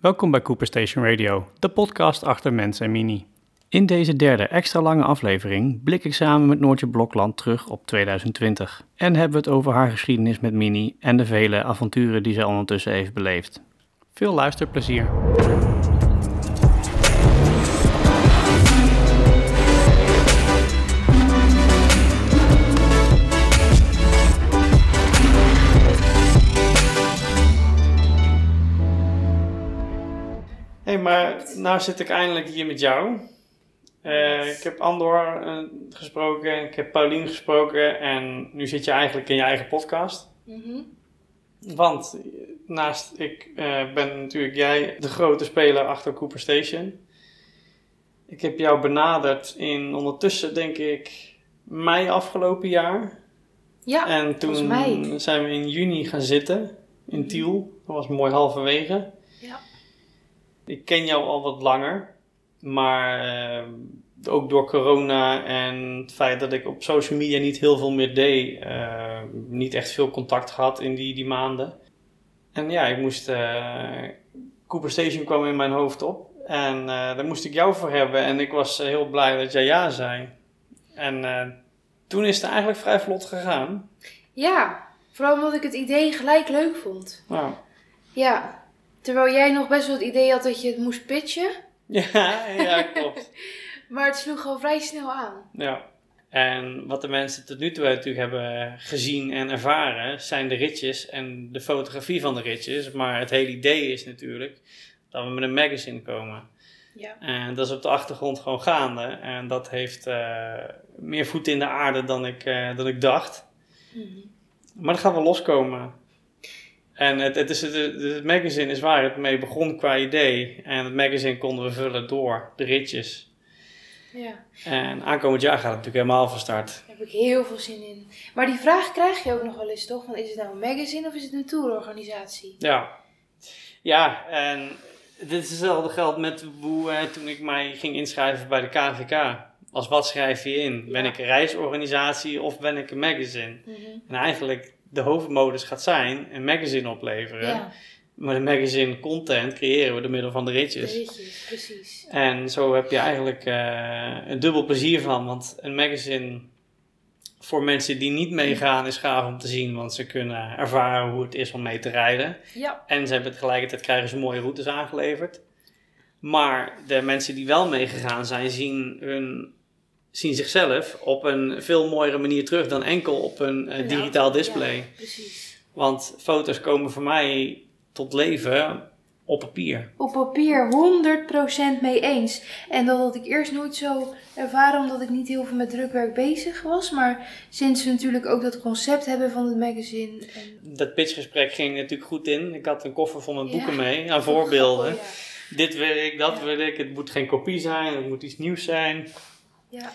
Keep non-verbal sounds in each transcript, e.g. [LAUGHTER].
Welkom bij Cooper Station Radio, de podcast achter Mens en Mini. In deze derde extra lange aflevering blik ik samen met Noortje Blokland terug op 2020 en hebben we het over haar geschiedenis met Mini en de vele avonturen die zij ondertussen heeft beleefd. Veel luisterplezier. Hey, maar nou zit ik eindelijk hier met jou. Uh, ik heb Andor uh, gesproken, ik heb Paulien gesproken en nu zit je eigenlijk in je eigen podcast. Mm Want naast ik uh, ben natuurlijk jij de grote speler achter Cooper Station. Ik heb jou benaderd in ondertussen denk ik mei afgelopen jaar. Ja, en toen zijn we in juni gaan zitten in Tiel. Dat was mooi halverwege. Ja. Ik ken jou al wat langer, maar uh, ook door corona en het feit dat ik op social media niet heel veel meer deed, uh, niet echt veel contact gehad in die, die maanden. En ja, ik moest. Uh, Cooper Station kwam in mijn hoofd op en daar moest ik jou voor hebben. En ik was heel blij dat jij ja zei. En toen is het eigenlijk vrij vlot gegaan. Ja, vooral omdat ik het idee gelijk leuk vond. Nou. Ja, Terwijl jij nog best wel het idee had dat je het moest pitchen. [LAUGHS] Ja, ja klopt. [LAUGHS] maar het sloeg gewoon vrij snel aan. Ja. En wat de mensen tot nu toe natuurlijk hebben gezien en ervaren, zijn de ritjes en de fotografie van de ritjes. Maar het hele idee is natuurlijk dat we met een magazine komen. Ja. En dat is op de achtergrond gewoon gaande. En dat heeft uh, meer voet in de aarde dan ik, uh, dan ik dacht. Mm -hmm. Maar dat gaat wel loskomen. En het, het, is, het, het, magazine is waar het mee begon qua idee. En het magazine konden we vullen door de ritjes. Ja. En aankomend jaar gaat het natuurlijk helemaal van start. Daar heb ik heel veel zin in. Maar die vraag krijg je ook nog wel eens toch? Van, is het nou een magazine of is het een tourorganisatie? Ja. Ja, en dit is hetzelfde geld met hoe eh, toen ik mij ging inschrijven bij de KVK. Als wat schrijf je in? Ben ik een reisorganisatie of ben ik een magazine? Mm -hmm. En eigenlijk de hoofdmodus gaat zijn een magazine opleveren. Ja. Maar de magazine content creëren we door middel van de ritjes. De ritjes, precies. En zo heb je eigenlijk uh, een dubbel plezier van. Want een magazine voor mensen die niet meegaan is gaaf om te zien. Want ze kunnen ervaren hoe het is om mee te rijden. Ja. En ze hebben tegelijkertijd krijgen ze mooie routes aangeleverd. Maar de mensen die wel meegegaan zijn, zien hun zien zichzelf op een veel mooiere manier terug dan enkel op een uh, digitaal display. Ja, precies. Want foto's komen voor mij tot leven op papier. Op papier, 100% mee eens. En dat had ik eerst nooit zo ervaren, omdat ik niet heel veel met drukwerk bezig was. Maar sinds we natuurlijk ook dat concept hebben van het magazine. En... Dat pitchgesprek ging natuurlijk goed in. Ik had een koffer vol met boeken ja. mee, aan voorbeelden. Ja. Dit wil ik, dat wil ik. Het moet geen kopie zijn, het moet iets nieuws zijn. Ja.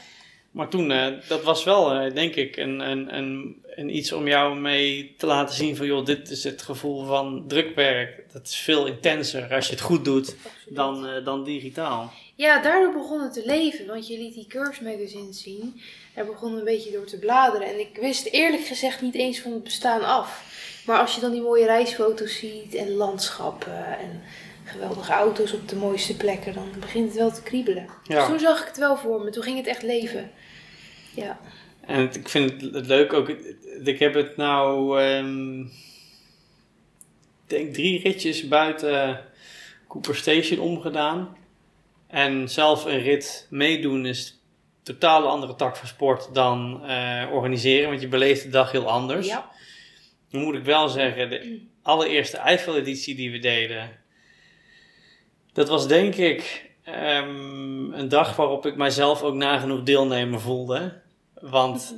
Maar toen, uh, dat was wel, uh, denk ik, een, een, een, een, iets om jou mee te laten zien van, joh, dit is het gevoel van drukwerk. Dat is veel intenser als je het goed doet dan, uh, dan digitaal. Ja, daardoor begon het te leven, want je liet die cursusmagazines zien. Daar begon een beetje door te bladeren. En ik wist eerlijk gezegd niet eens van het bestaan af. Maar als je dan die mooie reisfoto's ziet en landschappen en geweldige auto's op de mooiste plekken, dan begint het wel te kriebelen. Ja. Dus toen zag ik het wel voor me, toen ging het echt leven. Ja. En ik vind het leuk ook, ik heb het nou, um, denk drie ritjes buiten Cooper Station omgedaan. En zelf een rit meedoen is een totaal andere tak van sport dan uh, organiseren, want je beleeft de dag heel anders. Ja. Dan moet ik wel zeggen, de allereerste Eiffel-editie die we deden, dat was denk ik um, een dag waarop ik mijzelf ook nagenoeg deelnemer voelde. Want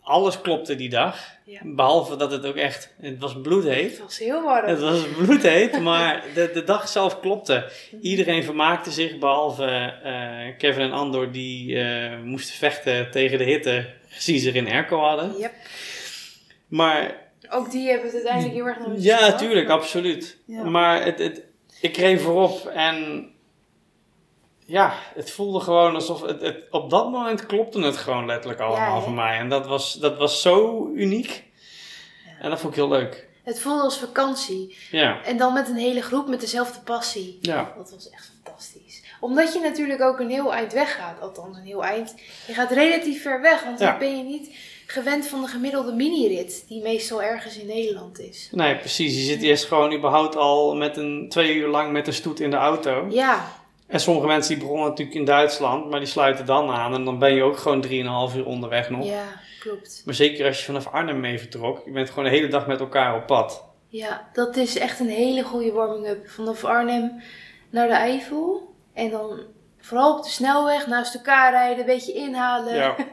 alles klopte die dag. Ja. Behalve dat het ook echt, het was bloedheet. Het was heel warm. Het was bloedheet, maar de, de dag zelf klopte. Iedereen vermaakte zich, behalve uh, Kevin en Andor, die uh, moesten vechten tegen de hitte, gezien ze er in airco hadden. Yep. Maar... Ook die hebben het uiteindelijk heel erg naar Ja, tuurlijk, maar... absoluut. Ja. Maar het, het, ik reed voorop en ja, het voelde gewoon alsof het, het, op dat moment klopte het gewoon letterlijk allemaal Ja, voor mij. En dat was, dat was zo uniek. Ja. En dat vond ik heel leuk. Het voelde als vakantie. Ja, En dan met een hele groep met dezelfde passie. ja. Dat was echt fantastisch. Omdat je natuurlijk ook een heel eind weggaat. Althans, een heel eind. Je gaat relatief ver weg. Want dan ben je niet gewend van de gemiddelde minirit. Die meestal ergens in Nederland is. Nee, precies. Je zit eerst gewoon überhaupt al met een twee uur lang met een stoet in de auto. Ja, En sommige mensen die begonnen natuurlijk in Duitsland, maar die sluiten dan aan. En dan ben je ook gewoon 3,5 uur onderweg nog. ja, klopt. Maar zeker als je vanaf Arnhem mee vertrok, je bent gewoon de hele dag met elkaar op pad. Ja, dat is echt een hele goede warming-up. Vanaf Arnhem naar de Eifel. En dan vooral op de snelweg naast elkaar rijden, een beetje inhalen. Ja. [LAUGHS]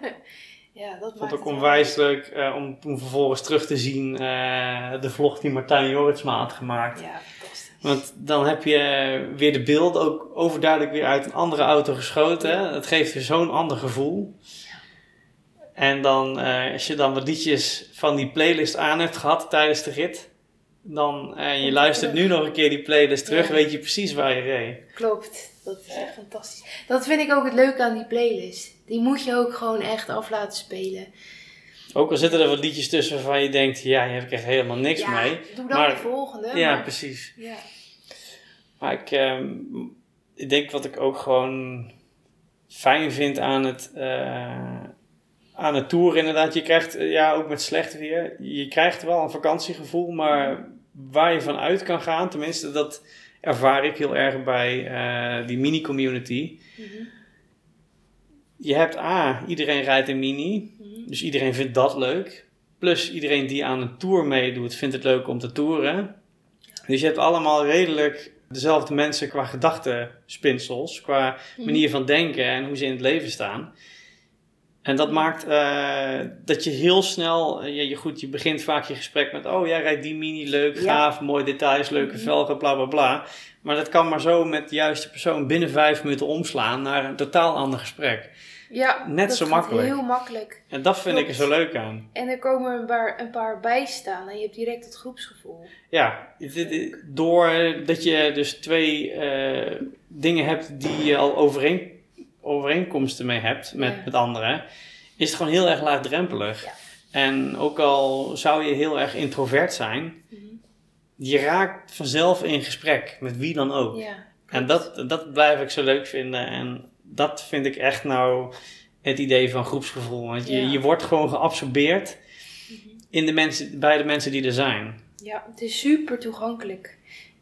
Ja, dat Ik vond het ook onwijs leuk eh, om toen vervolgens terug te zien eh, de vlog die Martijn Jorritsma had gemaakt. Ja, fantastisch. Want dan heb je weer de beelden ook overduidelijk weer uit een andere auto geschoten. hè. Het geeft weer zo'n ander gevoel. En dan, eh, als je dan wat liedjes van die playlist aan hebt gehad tijdens de rit, dan en je luistert nu nog een keer die playlist terug, Ja. weet je precies waar je reed. Klopt, dat is echt fantastisch. Dat vind ik ook het leuke aan die playlist. Die moet je ook gewoon echt af laten spelen. Ook al zitten er wat liedjes tussen waarvan je denkt, ja, hier heb ik echt helemaal niks ja, mee. doe dan Maar- de volgende. Ja, maar- precies. ja. Maar ik, ehm, ik denk wat ik ook gewoon fijn vind aan het, eh, aan het tour inderdaad. Je krijgt, eh, ja, ook met slecht weer, je krijgt wel een vakantiegevoel, maar waar je van uit kan gaan, tenminste dat ervaar ik heel erg bij eh, die mini-community. Mhm, Je hebt A, iedereen rijdt een mini, mhm. dus iedereen vindt dat leuk. Plus iedereen die aan een tour meedoet, vindt het leuk om te toeren. Dus je hebt allemaal redelijk dezelfde mensen qua gedachtenspinsels, qua manier van denken en hoe ze in het leven staan. En dat maakt eh, dat je heel snel, eh, je, je, goed, je begint vaak je gesprek met, oh jij rijdt die mini, leuk, Ja. gaaf, mooie details, leuke Mhm. velgen, bla bla bla. Maar dat kan maar zo met de juiste persoon binnen vijf minuten omslaan naar een totaal ander gesprek. Ja, Net dat zo makkelijk. heel makkelijk. En dat vind ik er zo leuk aan. En er komen een paar, een paar bij staan en je hebt direct het groepsgevoel. Ja, dit- doordat je dus twee eh, dingen hebt die je al overeen, overeenkomsten mee hebt met, Ja. met anderen, is het gewoon heel erg laagdrempelig. Ja. En ook al zou je heel erg introvert zijn, Mhm. je raakt vanzelf in gesprek met wie dan ook. Ja, en dat, dat blijf ik zo leuk vinden. En dat vind ik echt nou het idee van groepsgevoel. Want je, je wordt gewoon geabsorbeerd Mhm. in de mensen, bij de mensen die er zijn. Ja, het is super toegankelijk.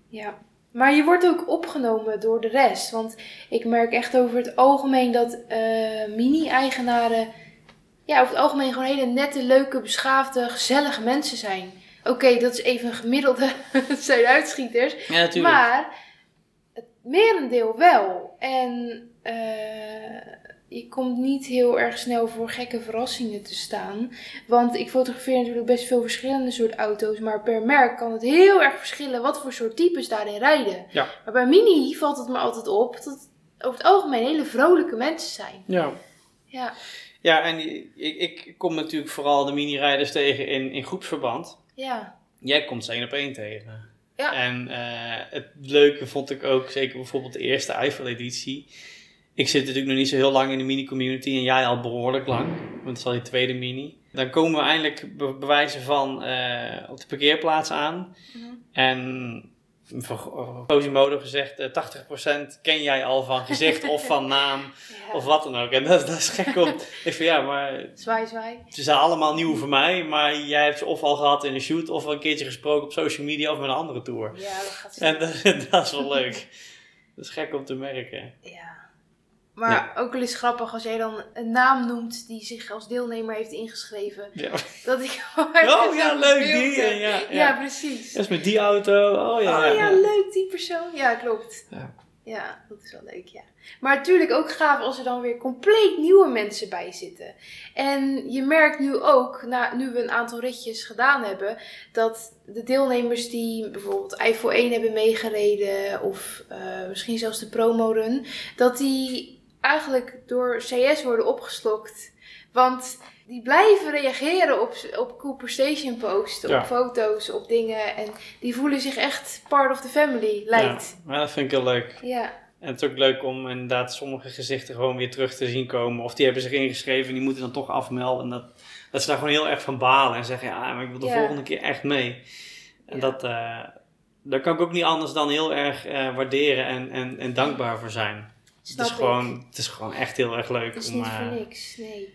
Ja. Maar je wordt ook opgenomen door de rest. Want ik merk echt over het algemeen dat eh, mini-eigenaren... Ja, over het algemeen gewoon hele nette, leuke, beschaafde, gezellige mensen zijn. Oké, dat is even een gemiddelde [LAUGHS] Zuiduitschieters. Ja, natuurlijk. Maar het merendeel wel. En eh, je komt niet heel erg snel voor gekke verrassingen te staan. Want ik fotografeer natuurlijk best veel verschillende soort auto's. Maar per merk kan het heel erg verschillen wat voor soort types daarin rijden. Ja. Maar bij Mini valt het me altijd op dat het over het algemeen hele vrolijke mensen zijn. Ja. Ja, Ja, en ik, ik kom natuurlijk vooral de mini-rijders tegen in, in groepsverband. ja, Jij komt ze één op één tegen. Ja. En eh, het leuke vond ik ook, zeker bijvoorbeeld de eerste Eiffel-editie. Ik zit natuurlijk nog niet zo heel lang in de mini-community en jij al behoorlijk lang. Want het is al je tweede mini. Dan komen we eindelijk be- bewijzen van eh, op de parkeerplaats aan. Mhm. En voor Cosimodo gezegd, eh, 80% ken jij al van gezicht of van [LAUGHS] naam ja. of wat dan ook. En dat, dat is gek om... [LAUGHS] ik vind ja, maar Zwaai, zwaai. ze zijn allemaal nieuw voor mij, maar jij hebt ze of al gehad in een shoot, of al een keertje gesproken op social media of met een andere tour. Ja, dat gaat En dat, [LAUGHS] dat is wel leuk. Dat is gek om te merken. Ja. Maar ook wel eens grappig als jij dan een naam noemt die zich als deelnemer heeft ingeschreven. Ja. Dat ik [LAUGHS] Oh ja, leuk die. Ja, ja. Ja, precies. Dat is met die auto. Oh ja. oh ja, leuk die persoon. Ja, klopt. Ja. Ja, dat is wel leuk, ja. Maar natuurlijk ook gaaf als er dan weer compleet nieuwe mensen bij zitten. En je merkt nu ook, na, nu we een aantal ritjes gedaan hebben, dat de deelnemers die bijvoorbeeld Eiffel 1 hebben meegereden, of eh, misschien zelfs de promo run, dat die eigenlijk door CS worden opgeslokt. Want die blijven reageren op, op Cooper Station posts, Ja. op foto's, op dingen. En die voelen zich echt part of the family, lijkt. Ja, maar dat vind ik heel leuk. Ja, En het is ook leuk om inderdaad sommige gezichten gewoon weer terug te zien komen. Of die hebben zich ingeschreven en die moeten dan toch afmelden. En dat, dat ze daar gewoon heel erg van balen en zeggen, ja, maar ik wil de Ja. volgende keer echt mee. En dat, eh, daar kan ik ook niet anders dan heel erg eh, waarderen en, en, en dankbaar voor zijn. Snap het, is gewoon, het is gewoon echt heel erg leuk. Het is om, niet eh, voor niks, nee.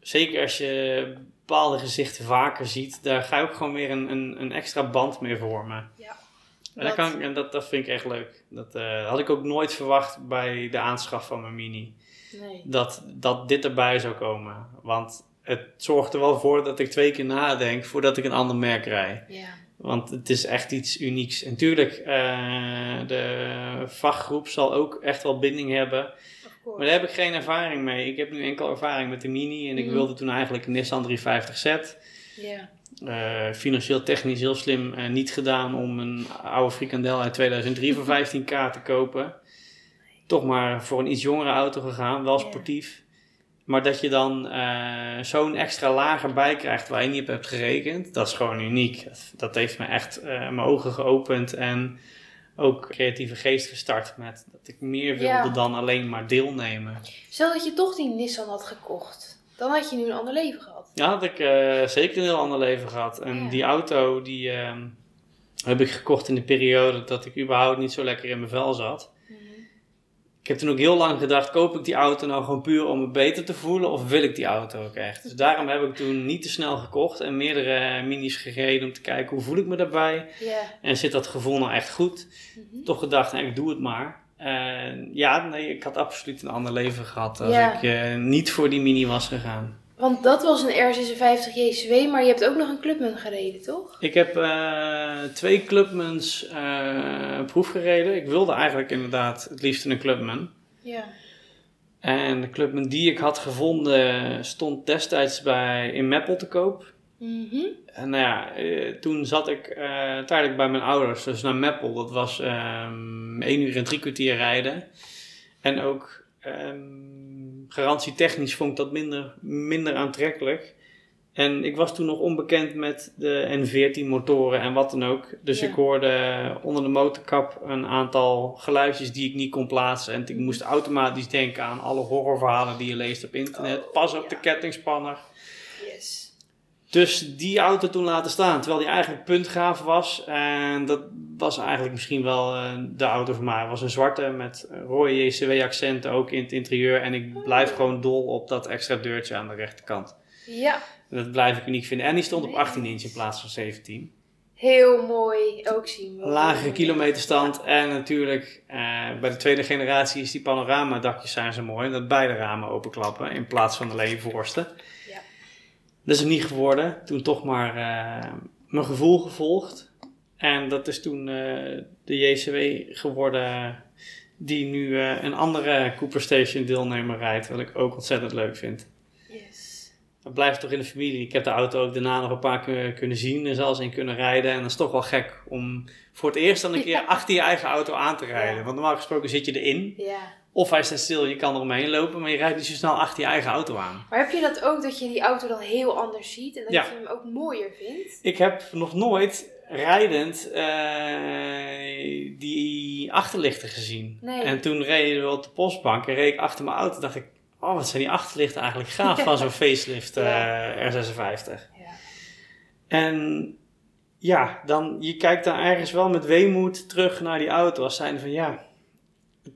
zeker als je bepaalde gezichten vaker ziet, daar ga je ook gewoon weer een, een, een extra band mee vormen. Ja. En, dat, kan, en dat, dat vind ik echt leuk. Dat eh, had ik ook nooit verwacht bij de aanschaf van mijn Mini. Nee. Dat, dat dit erbij zou komen. Want het zorgt er wel voor dat ik twee keer nadenk voordat ik een ander merk rij. Ja. Want het is echt iets unieks. En tuurlijk, eh, de vakgroep zal ook echt wel binding hebben. Maar daar heb ik geen ervaring mee. Ik heb nu enkel ervaring met de Mini. En ik Mhm. wilde toen eigenlijk een Nissan 350Z. Ja. Eh, financieel technisch heel slim eh, niet gedaan om een oude frikandel uit 2003 voor [LAUGHS] 15k te kopen. Toch maar voor een iets jongere auto gegaan, wel sportief. Maar dat je dan eh, zo'n extra laag erbij krijgt waar je niet op hebt gerekend, dat is gewoon uniek. Dat, dat heeft me echt eh, mijn ogen geopend en ook creatieve geest gestart met dat ik meer wilde Ja. dan alleen maar deelnemen. Stel dat je toch die Nissan had gekocht. Dan had je nu een ander leven gehad. Ja, had ik eh, zeker een heel ander leven gehad. En Ja. die auto, die ehm, heb ik gekocht in de periode dat ik überhaupt niet zo lekker in mijn vel zat. Ik heb toen ook heel lang gedacht, koop ik die auto nou gewoon puur om me beter te voelen of wil ik die auto ook echt? Dus daarom heb ik toen niet te snel gekocht en meerdere minis gereden om te kijken hoe voel ik me daarbij. En zit dat gevoel nou echt goed? Mhm. Toch gedacht, nou, ik doe het maar. En ja, nee, ik had absoluut een ander leven gehad als ik eh, niet voor die mini was gegaan. Want dat was een R56 JCW, maar je hebt ook nog een Clubman gereden, toch? Ik heb eh, twee Clubmans eh proef gereden. Ik wilde eigenlijk inderdaad het liefst een Clubman. Ja. En de Clubman die ik had gevonden stond destijds bij, in Meppel te koop. Mhm. En nou ja, eh, toen zat ik tijdelijk bij mijn ouders, dus naar Meppel. Dat was ehm één uur en drie kwartier rijden. En ook ehm garantietechnisch vond ik dat minder, minder aantrekkelijk. En ik was toen nog onbekend met de N14 motoren en wat dan ook. Dus Ja. ik hoorde onder de motorkap een aantal geluidjes die ik niet kon plaatsen. En ik moest automatisch denken aan alle horrorverhalen die je leest op internet. Oh, Pas op ja. de kettingspanner. Yes. Dus die auto toen laten staan, terwijl die eigenlijk puntgaaf was. En dat was eigenlijk misschien wel eh, de auto voor mij. Het was een zwarte met rode JCW-accenten ook in het interieur. En ik blijf gewoon dol op dat extra deurtje aan de rechterkant. Ja, En dat blijf ik uniek vinden. En die stond op Nee. 18 inch in plaats van 17. heel mooi. Ook zien we. Lagere kilometerstand. En natuurlijk, eh, bij de tweede generatie is die panoramadakjes zijn zo mooi. Dat beide ramen openklappen in plaats van alleen voorste. Dat is hem niet geworden. Toen toch maar eh, mijn gevoel gevolgd. En dat is toen eh, de JCW geworden die nu eh, een andere Cooper Station deelnemer rijdt. Wat ik ook ontzettend leuk vind. Yes. Het blijft toch in de familie. Ik heb de auto ook daarna nog een paar keer kunnen zien en zelfs in kunnen rijden. En dat is toch wel gek om voor het eerst dan een keer [LAUGHS] achter je eigen auto aan te rijden. Ja. Want normaal gesproken zit je erin. Ja. Of hij staat stil, je kan er omheen lopen, maar je rijdt niet zo snel achter je eigen auto aan. Maar heb je dat ook, dat je die auto dan heel anders ziet en dat Ja. je hem ook mooier vindt? Ik heb nog nooit rijdend eh, die achterlichten gezien. Nee. En toen reden we op de postbank en reed ik achter mijn auto. dacht ik, oh wat zijn die achterlichten eigenlijk gaaf [LAUGHS] van zo'n facelift eh, Ja. R56. Ja. En ja, dan, je kijkt dan ergens wel met weemoed terug naar die auto. Als zijnde van ja,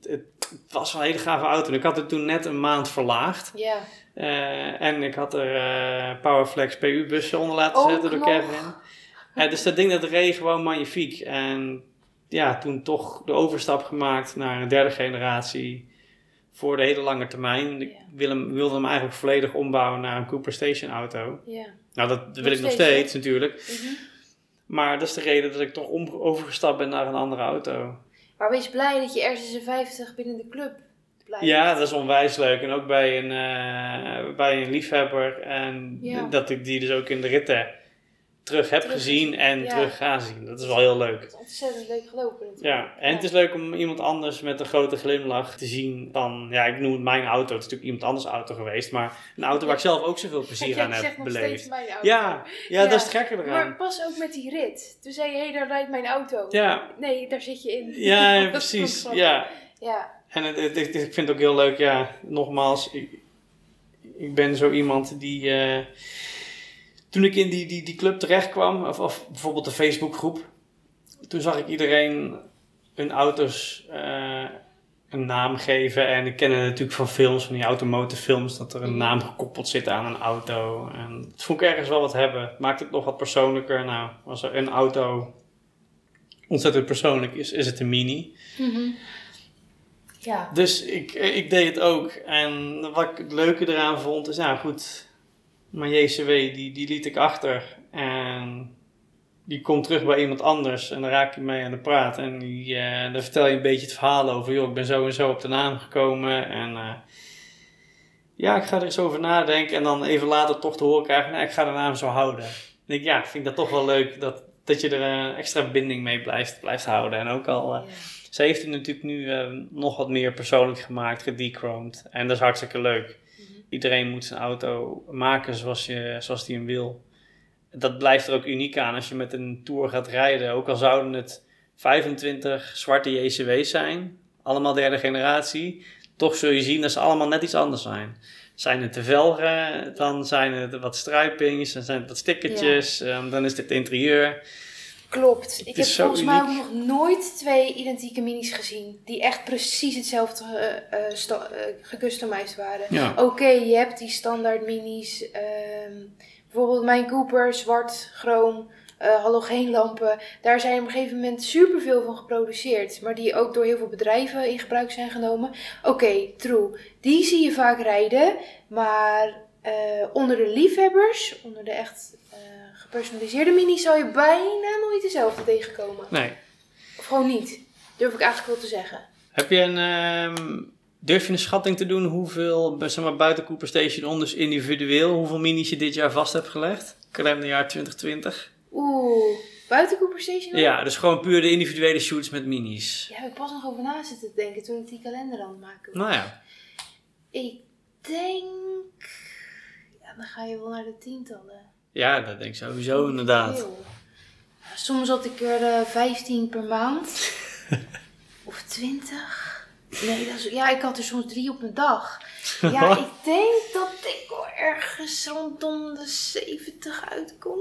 het, was wel een hele gave auto. En ik had het toen net een maand verlaagd. Ja. Eh, en ik had er eh, Powerflex PU-bussen onder laten Ook zetten door nog. Kevin. Eh, dus dat ding dat reed gewoon magnifiek. En ja, toen toch de overstap gemaakt naar een derde generatie voor de hele lange termijn. Ik wil hem, wilde hem eigenlijk volledig ombouwen naar een Cooper Station auto. Ja. Nou, dat wil ik nog steeds, hè? natuurlijk. Mhm. Maar dat is de reden dat ik toch overgestapt ben naar een andere auto. Maar wees blij dat je R56 binnen de club blijft. Ja, dat is onwijs leuk. En ook bij een, eh, bij een liefhebber. En Ja. dat ik die dus ook in de ritten terug heb Terug gezien en ja. terug ga zien. Dat is wel heel leuk. Het is ontzettend leuk gelopen natuurlijk. Ja, en het is leuk om iemand anders met een grote glimlach te zien dan, ja, ik noem het mijn auto. Het is natuurlijk iemand anders auto geweest, maar een auto waar ik zelf ook zoveel plezier [LAUGHS] aan heb nog beleefd. steeds mijn auto. Ja, ja, dat is het gekke eraan. Maar pas ook met die rit. Toen zei je, hé, daar rijdt mijn auto. Ja. Nee, daar zit je in. Ja, [LAUGHS] precies. Ja. Ja. En het, het- ik vind het ook heel leuk, ja, nogmaals, ik, ik ben zo iemand die, eh, toen ik in die, die, die club terecht kwam, of, of bijvoorbeeld de Facebookgroep, toen zag ik iedereen hun auto's eh, een naam geven. En ik ken het natuurlijk van films, van die automotive films, dat er een Mhm. naam gekoppeld zit aan een auto. En dat vond ik ergens wel wat hebben. Maakt het nog wat persoonlijker. Nou, als er een auto ontzettend persoonlijk is, is het een Mini. Mhm. Ja. Dus ik, ik deed het ook. En wat ik het leuke eraan vond, is nou goed, mijn JCW die, die liet ik achter. En die komt terug bij iemand anders en dan raak je mee aan de praat. En die, eh, dan vertel je een beetje het verhaal over, joh, ik ben zo en zo op de naam gekomen. En eh, ja, ik ga er eens over nadenken. En dan even later toch te horen krijgen, nou, ik ga de naam zo houden. Ik, ja, ik vind dat toch wel leuk dat, dat je er een extra binding mee blijft, blijft houden. En ook al... eh, ze heeft het natuurlijk nu eh, nog wat meer persoonlijk gemaakt, gedechromd. En dat is hartstikke leuk. Iedereen moet zijn auto maken zoals, je, zoals die hem wil. Dat blijft er ook uniek aan als je met een Tour gaat rijden. Ook al zouden het 25 zwarte JCW's zijn, allemaal derde generatie. Toch zul je zien dat ze allemaal net iets anders zijn. Zijn het de velgen, dan zijn het wat stripings, dan zijn het wat stickertjes, ehm, dan is dit interieur. Klopt. Ik heb volgens mij ook nog nooit twee identieke minis gezien. Die echt precies hetzelfde sta- eh, gecustomized waren. Ja. Oké, je hebt die standaard minis. ehm, bijvoorbeeld mijn Cooper, zwart, chroom, halogeenlampen. Daar zijn op een gegeven moment superveel van geproduceerd. Maar die ook door heel veel bedrijven in gebruik zijn genomen. Oké, true. Die zie je vaak rijden. Maar onder de liefhebbers, onder de echt gepersonaliseerde minis, zou je bijna nooit dezelfde tegenkomen. Nee. Of gewoon niet. Durf ik eigenlijk wel te zeggen. Heb je een, ehm, durf je een schatting te doen hoeveel, zeg maar, buiten Cooper Station om, dus individueel, hoeveel minis je dit jaar vast hebt gelegd? Kalenderjaar 2020. Oeh, buiten Cooper Station? Ja, dus gewoon puur de individuele shoots met minis. Ja, heb ik pas nog over na zitten denken toen ik die kalender aan het maken was. Nou ja, Ik denk... Ja, dan ga je wel naar de tientallen. Ja dat denk ik sowieso inderdaad. Soms had ik er eh 15 per maand. [LAUGHS] of 20. Nee, dat is, ja, ik had er soms drie op een dag. Ja, [LAUGHS] ik denk dat ik wel ergens rondom de 70 uitkom.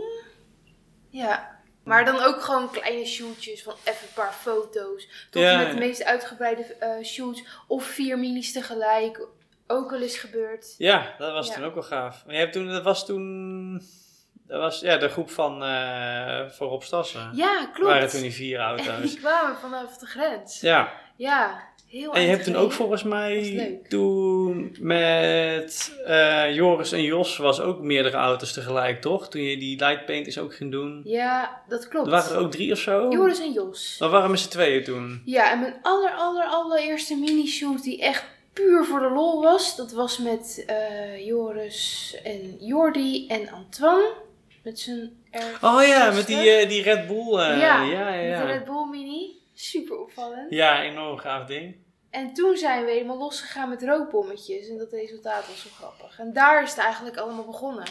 Ja. Maar dan ook gewoon kleine shootjes van even een paar foto's. Tot Ja, met ja. de meest uitgebreide eh, shoots. Of vier minis tegelijk. Ook wel eens gebeurd. Ja, dat was Ja. toen ook wel gaaf. Maar je hebt toen, dat was toen, dat was ja, de groep van, van Rob Stassen. Ja, klopt. waren toen die vier auto's. [LAUGHS] Die kwamen vanaf de grens. ja, Ja, heel en je hebt toen ook volgens is mij toen met eh, Joris en Jos was ook meerdere auto's tegelijk, toch? Toen je die light painters ook ging doen. Ja, dat klopt. Er waren er ook drie of zo? Joris en Jos. Dat waren met z'n tweeën toen. Ja, en mijn aller, aller, allereerste mini-shoot die echt puur voor de lol was, dat was met eh, Joris en Jordi en Antoine. Met zijn R60. Oh ja, met die, eh, die Red Bull. eh, ja, ja, ja, met de. Red Bull Mini. Super opvallend. Ja, enorm gaaf ding. En toen zijn we helemaal losgegaan met rookbommetjes. En dat resultaat was zo grappig. En daar is het eigenlijk allemaal begonnen.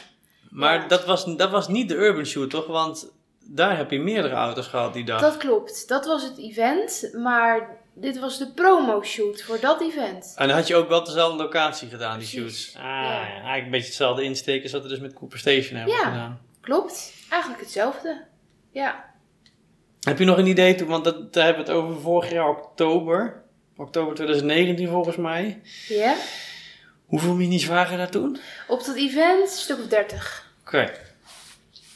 Maar Ja. dat, was, dat was niet de Urban Shoot, toch? Want daar heb je meerdere auto's gehad die dag. Dat klopt. Dat was het event. Maar dit was de promo shoot voor dat event. En dan had je ook wel dezelfde locatie gedaan, die Precies, shoots. Ah, ja. eigenlijk een beetje hetzelfde insteken als wat we dus met Cooper Station hebben Ja. gedaan. Klopt. Eigenlijk hetzelfde. Ja. Heb je nog een idee toen? Want dat, daar hebben we het over vorig jaar oktober. Oktober 2019 volgens mij. Ja. Hoeveel minis waren daar toen? Op dat event een stuk of 30. Oké,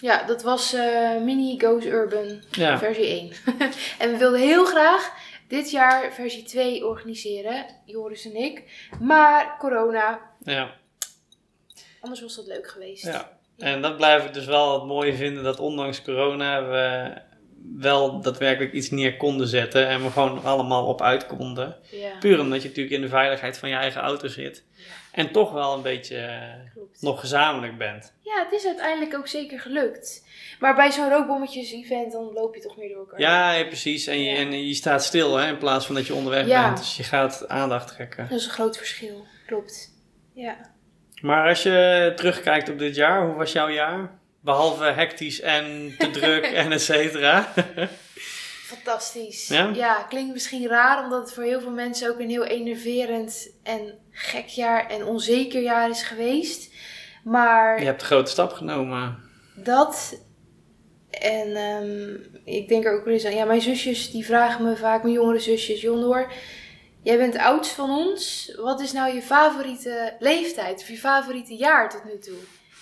Ja, dat was eh, Mini Goes Urban ja. versie 1. [LAUGHS] en we wilden heel graag dit jaar versie 2 organiseren, Joris en ik. Maar corona, ja. anders was dat leuk geweest. Ja. En dat blijf ik dus wel het mooie vinden, dat ondanks corona we wel daadwerkelijk iets neer konden zetten en we gewoon allemaal op uit konden. Ja, Puur omdat je natuurlijk in de veiligheid van je eigen auto zit. En toch wel een beetje klopt. nog gezamenlijk bent. Ja, het is uiteindelijk ook zeker gelukt. Maar bij zo'n rookbommetjes-event, dan loop je toch meer door elkaar. Ja, ja, precies. En je, en je staat stil hè, in plaats van dat je onderweg bent. Dus je gaat aandacht trekken. Dat is een groot verschil. Klopt. Ja. Maar als je terugkijkt op dit jaar, hoe was jouw jaar? Behalve hectisch en te druk [LAUGHS] en et cetera. [LAUGHS] Fantastisch. Ja? klinkt misschien raar, omdat het voor heel veel mensen ook een heel enerverend en gek jaar en onzeker jaar is geweest. Maar Je hebt de grote stap genomen. dat. En ehm, ik denk er ook wel eens aan. Ja, mijn zusjes die vragen me vaak, mijn jongere zusjes, Jondor. Jij bent de oudst van ons. Wat is nou je favoriete leeftijd of je favoriete jaar tot nu toe?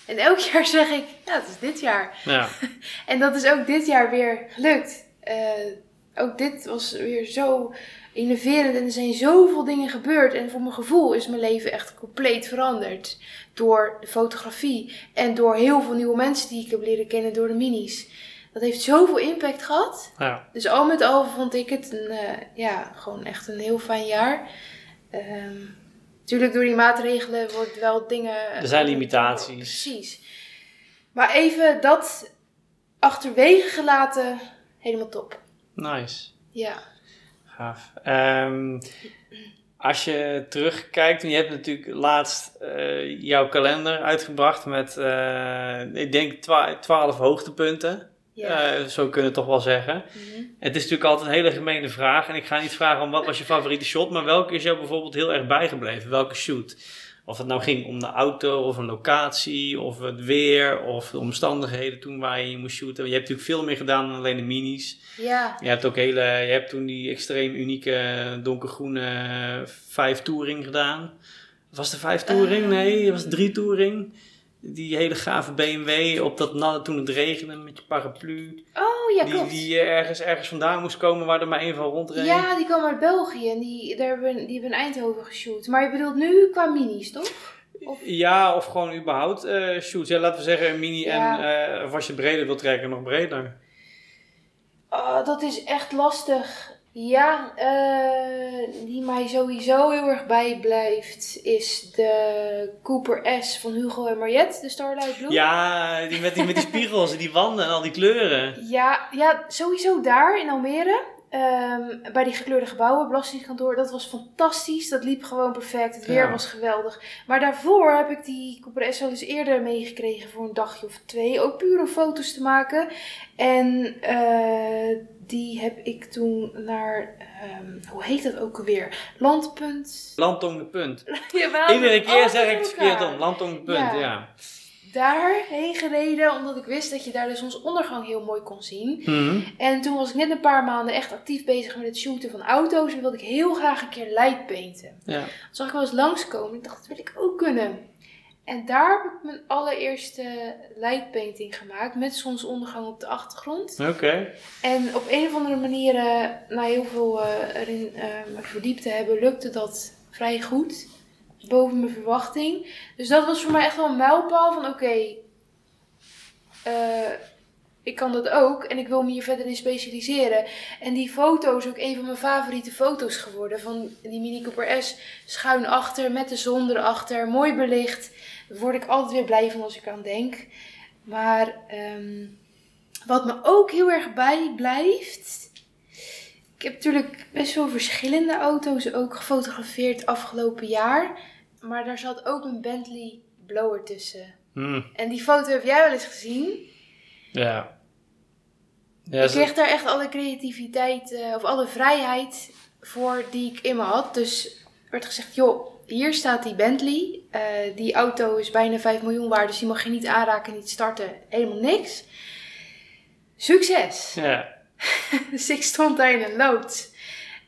En elk [LAUGHS] jaar zeg ik, ja, het is dit jaar. Ja. [LAUGHS] En dat is ook dit jaar weer gelukt. Eh, ook dit was weer zo innoverend en er zijn zoveel dingen gebeurd. En voor mijn gevoel is mijn leven echt compleet veranderd. Door de fotografie en door heel veel nieuwe mensen die ik heb leren kennen door de minis. Dat heeft zoveel impact gehad. ja. Dus al met al vond ik het een, eh, ja, gewoon echt een heel fijn jaar. Ehm natuurlijk door die maatregelen wordt wel dingen... Er zijn limitaties. Precies. Maar even dat achterwege gelaten, helemaal top. Nice. Ja. Gaaf. Ehm, als je terugkijkt, en je hebt natuurlijk laatst eh, jouw kalender uitgebracht met, eh, ik denk, twa- twaalf hoogtepunten. Ja. Eh, zo kunnen we het toch wel zeggen. Mhm. Het is natuurlijk altijd een hele gemene vraag. En ik ga niet vragen om wat was je favoriete shot, maar welke is jou bijvoorbeeld heel erg bijgebleven? Welke shoot? Of het nou ging om de auto, of een locatie, of het weer, of de omstandigheden toen waar je moest shooten. Je hebt natuurlijk veel meer gedaan dan alleen de minis. ja. Je hebt ook hele, je hebt toen die extreem unieke donkergroene vijf touring gedaan. Was het vijf touring? Eh. Nee, het was drie touring. Die hele gave BMW op dat natte toen het regende met je paraplu. Oh ja, die, klopt. die eh, ergens, ergens vandaan moest komen waar er maar één van rondreed. Ja, die kwam uit België en die, daar hebben, die hebben in Eindhoven geshoot. Maar je bedoelt nu qua minis, toch? Of- Ja, of gewoon überhaupt eh shoots. Ja, laten we zeggen een mini Ja. en eh, of als je breder wilt trekken, nog breder. Oh, dat is echt lastig. Ja, eh, die mij sowieso heel erg bijblijft is de Cooper S van Hugo en Mariette, de Starlight Blue. Ja, die met die, met die spiegels en die wanden en al die kleuren. Ja, ja, sowieso daar in Almere. Ehm, bij die gekleurde gebouwen, belastingskantoor. Dat was fantastisch. Dat liep gewoon perfect. Het weer Ja. was geweldig. Maar daarvoor heb ik die Cooper S al eens eerder meegekregen voor een dagje of twee. Ook puur om foto's te maken. En eh, die heb ik toen naar, ehm, hoe heet dat ook alweer? Landpunt. Landtong de punt. [LAUGHS] Jawel, Iedere keer zeg ik het verkeerd om. Landtong de punt, Ja. ja. Daarheen gereden, omdat ik wist dat je daar de zonsondergang heel mooi kon zien. Mhm. En toen was ik net een paar maanden echt actief bezig met het shooten van auto's. En wilde ik heel graag een keer light painten. ja. Zag ik wel eens langskomen. Ik dacht, dat wil ik ook kunnen. En daar heb ik mijn allereerste light painting gemaakt. Met zonsondergang op de achtergrond. Oké. En op een of andere manier, eh, na heel veel eh, erin eh, me verdiept te hebben, lukte dat vrij goed. Boven mijn verwachting. Dus dat was voor mij echt wel een mijlpaal van oké, eh, ik kan dat ook en ik wil me hier verder in specialiseren. En die foto is ook een van mijn favoriete foto's geworden. Van die Mini Cooper S schuin achter, met de zon erachter, mooi belicht. Daar word ik altijd weer blij van als ik aan denk. Maar ehm, wat me ook heel erg bijblijft. Ik heb natuurlijk best wel verschillende auto's ook gefotografeerd afgelopen jaar. Maar daar zat ook een Bentley blower tussen. Hm. En die foto heb jij wel eens gezien. Ja. Ja, ik kreeg daar echt alle creativiteit eh, of alle vrijheid voor die ik in me had. Dus er werd gezegd, joh, hier staat die Bentley. Eh, die auto is bijna 5 miljoen waard, dus die mag je niet aanraken, niet starten. Helemaal niks. Succes! ja. [LAUGHS] Dus ik stond daar in een loods.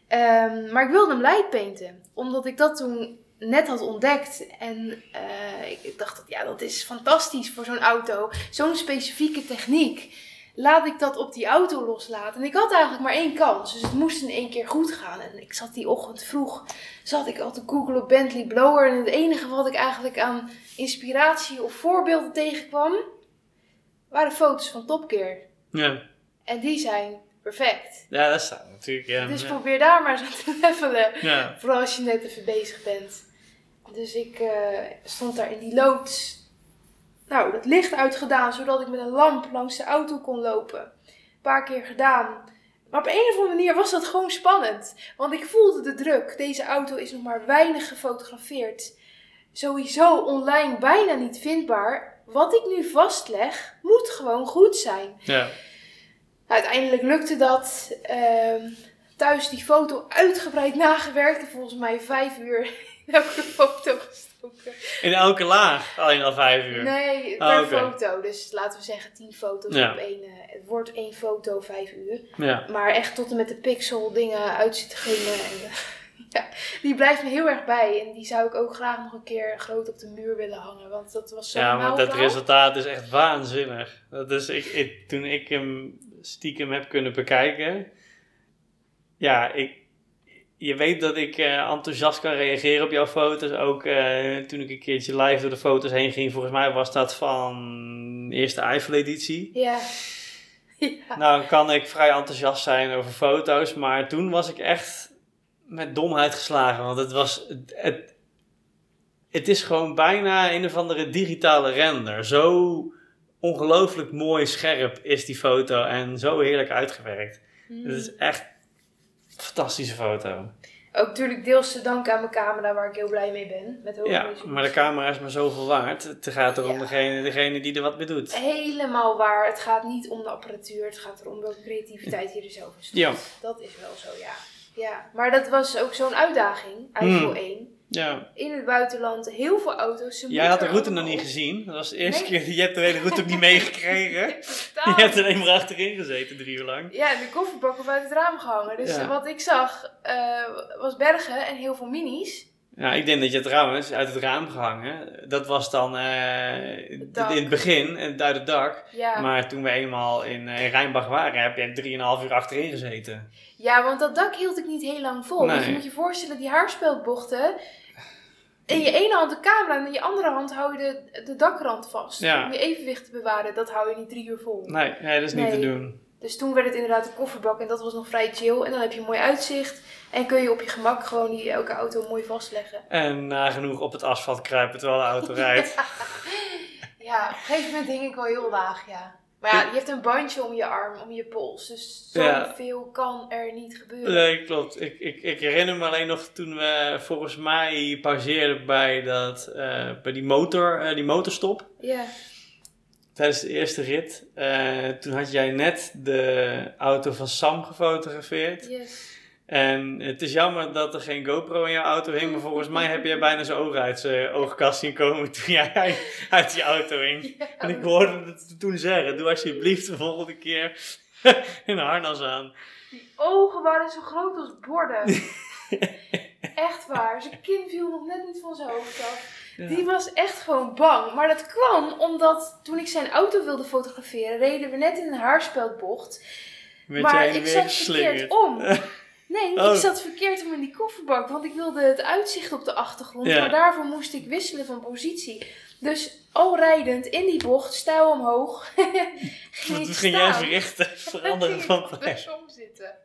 Ehm, maar ik wilde hem light painten. Omdat ik dat toen net had ontdekt. En eh, ik dacht, dat, ja, dat is fantastisch voor zo'n auto. Zo'n specifieke techniek. Laat ik dat op die auto loslaten. En ik had eigenlijk maar één kans. Dus het moest in één keer goed gaan. En ik zat die ochtend vroeg. Zat ik al te googlen op Bentley Blower. En het enige wat ik eigenlijk aan inspiratie of voorbeelden tegenkwam. Waren foto's van Top Gear. Ja. En die zijn perfect. ja, dat staat natuurlijk. Ja. Dus ja. probeer daar maar eens aan te [LAUGHS] levelen. ja. Vooral als je net even bezig bent. Dus ik eh, stond daar in die loods. Nou, dat licht uitgedaan, zodat ik met een lamp langs de auto kon lopen. Een paar keer gedaan. Maar op een of andere manier was dat gewoon spannend. Want ik voelde de druk. Deze auto is nog maar weinig gefotografeerd. Sowieso online bijna niet vindbaar. Wat ik nu vastleg, moet gewoon goed zijn. ja. Uiteindelijk lukte dat. Ehm, thuis die foto uitgebreid nagewerkt. En volgens mij vijf uur [LAUGHS] in elke foto gestoken. In elke laag, alleen al vijf uur. Nee, Oh, per foto. Dus laten we zeggen 10 foto's Ja. op één. eh, het wordt één foto, vijf uur. Ja. Maar echt tot en met de pixel dingen uit zitten gingen. En, ja, die blijft me heel erg bij. En die zou ik ook graag nog een keer groot op de muur willen hangen. Want dat was zo Ja, maar dat resultaat is echt waanzinnig. Dat is, ik, ik, toen ik hem stiekem heb kunnen bekijken. Ja, ik, je weet dat ik eh, enthousiast kan reageren op jouw foto's. Ook eh, toen ik een keertje live door de foto's heen ging. Volgens mij was dat van de eerste Eiffel-editie. Ja. ja. Nou, kan ik vrij enthousiast zijn over foto's. Maar toen was ik echt met domheid geslagen. Want het was... Het, het, het is gewoon bijna een of andere digitale render. Zo ongelooflijk mooi scherp is die foto. En zo heerlijk uitgewerkt. Hmm. Het is echt een fantastische foto. Ook natuurlijk deels te danken aan mijn camera waar ik heel blij mee ben. Met Ja, maar de camera is maar zoveel waard. Het gaat erom Ja. degene, degene die er wat mee doet. Helemaal waar. Het gaat niet om de apparatuur. Het gaat erom welke creativiteit je er zelf stopt. Ja. Dat is wel zo, ja. Ja, maar dat was ook zo'n uitdaging. Eiffel Hmm. 1. Ja. In het buitenland. Heel veel auto's. Ze Jij had de route nog niet gezien. Dat was de eerste Nee. keer. Je hebt de hele route ook niet [LAUGHS] meegekregen. Je hebt alleen maar achterin gezeten, drie uur lang. Ja, en de kofferbak op uit het raam gehangen. Dus Ja. wat ik zag eh, was bergen en heel veel minis. Ja, ik denk dat je trouwens uit het raam gehangen. Dat was dan eh, in het begin, uit het dak. Ja. Maar toen we eenmaal in, eh, in Rijnbach waren, heb je 3,5 uur achterin gezeten. ja, want dat dak hield ik niet heel lang vol. Nee. Dus je moet je voorstellen, die haarspeldbochten. In je ene hand de camera en in je andere hand hou je de, de dakrand vast. Ja. Om je evenwicht te bewaren. Dat hou je niet drie uur vol. Nee, nee dat is niet te doen. Dus toen werd het inderdaad de kofferbak en dat was nog vrij chill. En dan heb je een mooi uitzicht. En kun je op je gemak gewoon die, elke auto mooi vastleggen. En nagenoeg op het asfalt kruipen terwijl de auto rijdt. [LAUGHS] Ja, op een gegeven moment hing ik wel heel laag, ja. Maar ja, je hebt een bandje om je arm, om je pols. Dus Ja. zoveel kan er niet gebeuren. Nee, klopt. Ik, ik, ik herinner me alleen nog toen we volgens mij pauzeerden bij, dat, eh, bij die, motor, eh, die motorstop. Ja. Tijdens de eerste rit. Eh, toen had jij net de auto van Sam gefotografeerd. Yes. En het is jammer dat er geen GoPro in jouw auto hing. Maar volgens mij heb jij bijna zijn ogen uit zijn oogkast zien komen toen jij uit die auto hing. Ja, En ik hoorde het toen zeggen. Doe alsjeblieft de volgende keer [LAUGHS] een harnas aan. Die ogen waren zo groot als borden. [LAUGHS] echt waar. Zijn kin viel nog net niet van zijn hoofd af. Ja. Die was echt gewoon bang. Maar dat kwam omdat toen ik zijn auto wilde fotograferen, reden we net in een haarspeldbocht. Met maar ik zat verkeerd om. [LAUGHS] Nee, Oh. ik zat verkeerd om in die kofferbak, want ik wilde het uitzicht op de achtergrond. Ja. Maar daarvoor moest ik wisselen van positie. Dus al rijdend in die bocht, stijl omhoog, [LAUGHS] ging ik Toen ging jij verrichten, veranderen van plek. andersom zitten.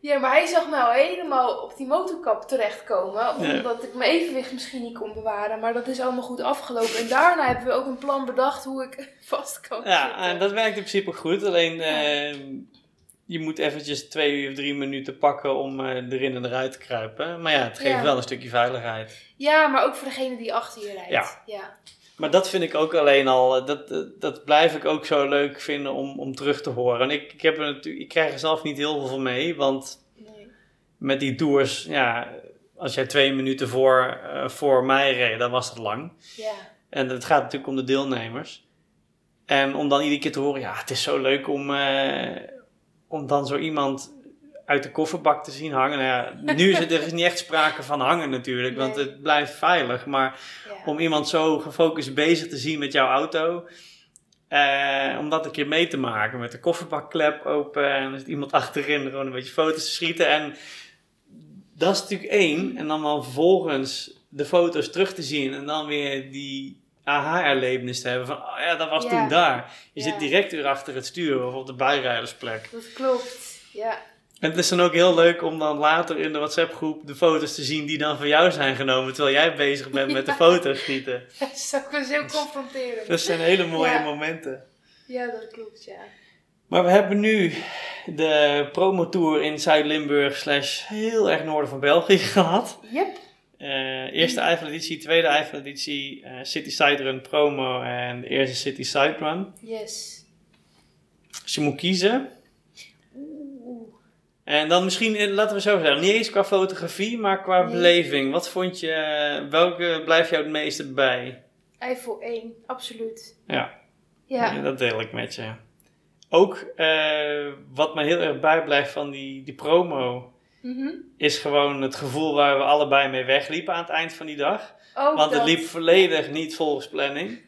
Ja, maar hij zag nou helemaal op die motorkap terechtkomen. Ja. Omdat ik mijn evenwicht misschien niet kon bewaren. Maar dat is allemaal goed afgelopen. En daarna hebben we ook een plan bedacht hoe ik [LAUGHS] vast kan Ja, zitten. en dat werkt in principe goed. Alleen eh, je moet eventjes twee of drie minuten pakken om eh, erin en eruit te kruipen. Maar ja, het geeft Ja. wel een stukje veiligheid. Ja, maar ook voor degene die achter je rijdt. Ja. ja. Maar dat vind ik ook alleen al, eh, dat, eh, dat blijf ik ook zo leuk vinden om, om terug te horen. En ik, ik, heb er natuurlijk, ik krijg er zelf niet heel veel van mee, want Nee. met die tours, ja, als jij twee minuten voor, voor mij reed, dan was dat lang. Ja. En het gaat natuurlijk om de deelnemers. En om dan iedere keer te horen, ja, het is zo leuk om, om dan zo iemand uit de kofferbak te zien hangen. Nou ja, nu is het, er is niet echt sprake van hangen natuurlijk, want het blijft veilig. Maar ja. om iemand zo gefocust bezig te zien met jouw auto. eh, om dat een keer mee te maken met de kofferbakklep open en er zit iemand achterin gewoon een beetje foto's te schieten. En dat is natuurlijk één. En dan wel vervolgens de foto's terug te zien en dan weer die aha-erlevenis te hebben van, oh ja, dat was Ja. toen daar. Je Ja. zit direct weer achter het stuur of op de bijrijdersplek. Dat klopt. Ja. En het is dan ook heel leuk om dan later in de WhatsApp-groep de foto's te zien die dan van jou zijn genomen, terwijl jij bezig bent met de foto's schieten. [LAUGHS] Dat is ook wel heel confronterend. Dat zijn hele mooie momenten. Ja, dat klopt, ja. Maar we hebben nu de promotour in Zuid-Limburg slash heel erg noorden van België [LAUGHS] gehad. Yep. Eh, eerste Eiffel-editie, tweede Eiffel-editie, eh, City Side Run promo en de eerste City Side Run. Yes. Als je moet kiezen, Oeh. En dan misschien, eh, laten we zo zeggen, niet eens qua fotografie, maar qua Nee. beleving. Wat vond je, welke blijft jou het meeste bij? Eiffel 1, absoluut. Ja. Ja. Ja, dat deel ik met je. Ook wat me heel erg bijblijft van die, die promo, Mhm. is gewoon het gevoel waar we allebei mee wegliepen aan het eind van die dag. Want het liep volledig niet volgens planning.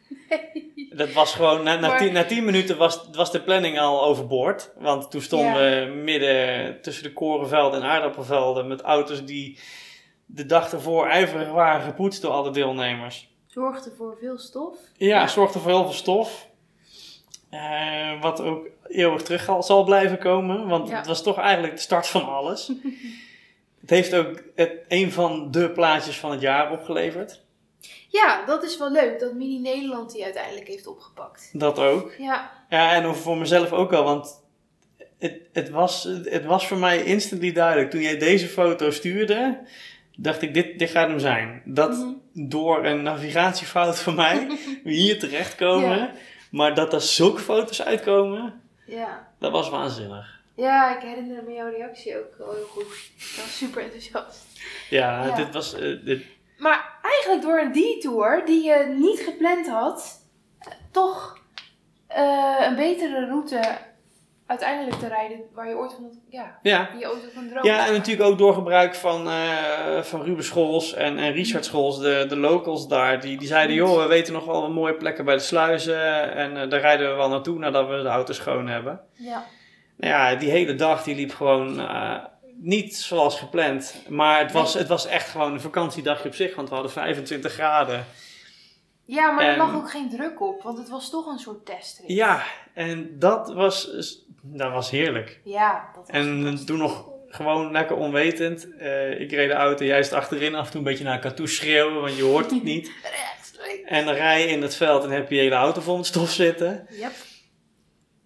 Dat was gewoon, na, na, Maar- tien, na tien minuten was, was de planning al overboord. Want toen stonden Ja. we midden tussen de korenvelden en aardappelvelden met auto's die de dag ervoor ijverig waren gepoetst door alle deelnemers. Zorgde voor veel stof. Ja, Ja. zorgde voor heel veel stof. Eh, wat ook eeuwig terug al- zal blijven komen. Want Ja. het was toch eigenlijk de start van alles. [LAUGHS] het heeft ook het, een van de plaatjes van het jaar opgeleverd. Ja, dat is wel leuk. Dat Mini Nederland die uiteindelijk heeft opgepakt. Dat ook. Ja. Ja, en voor mezelf ook al. Want het, het, was, het was voor mij instantly duidelijk. Toen jij deze foto stuurde, dacht ik, dit, dit gaat hem zijn. Dat Mhm. door een navigatiefout van mij we [LAUGHS] hier terechtkomen. Ja. Maar dat er zulke foto's uitkomen, Ja. dat was waanzinnig. Ja, ik herinner me jouw reactie ook heel goed. Ik was super enthousiast. Ja, Ja. dit was... eh, dit, Maar eigenlijk door een detour die je niet gepland had, eh, toch eh, een betere route uiteindelijk te rijden waar je ooit van, ja, ja. die je ooit van droom ja, en natuurlijk ook door gebruik van, eh, van Ruben Schols en, en Richard Schols, de, de locals daar. Die, die zeiden, joh, we weten nog wel wat mooie plekken bij de sluizen. En eh, daar rijden we wel naartoe nadat we de auto schoon hebben. Ja. Nou ja, die hele dag die liep gewoon eh, niet zoals gepland. Maar het was, het was echt gewoon een vakantiedagje op zich, want we hadden 25 graden. ja, maar er lag ook geen druk op, want het was toch een soort testrit. Ja, en dat was, dat was heerlijk. Ja, dat was En toen nog gewoon lekker onwetend. Eh, ik reed de auto juist achterin af en toe een beetje naar elkaar toe schreeuwen, want je hoort het niet. [LAUGHS] En dan rij je in het veld en heb je hele auto vol met stof zitten. Yep,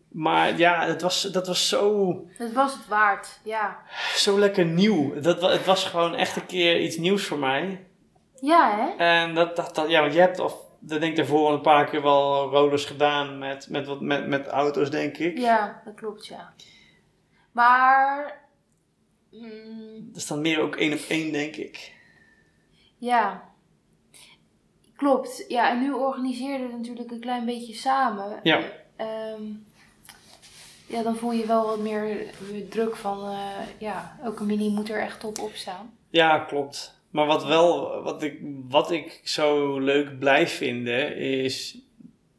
Maar ja, het was, dat was zo, het was het waard. Ja. zo lekker nieuw. Dat, het was gewoon echt een keer iets nieuws voor mij. Ja, hè? En dat, dat, dat ja, want je hebt, of dat denk ik daarvoor een paar keer wel rollers gedaan met, met, wat, met, met auto's, denk ik. Ja, dat klopt, ja. Maar, mm, Dat is dan meer ook één op één, denk ik. ja, klopt. Ja, en nu organiseerde het natuurlijk een klein beetje samen. Ja. Ehm, ja, dan voel je wel wat meer, druk van, eh, ja, elke mini moet er echt top op staan. Ja, klopt. Maar wat wel, wat ik, wat ik zo leuk blijf vinden, is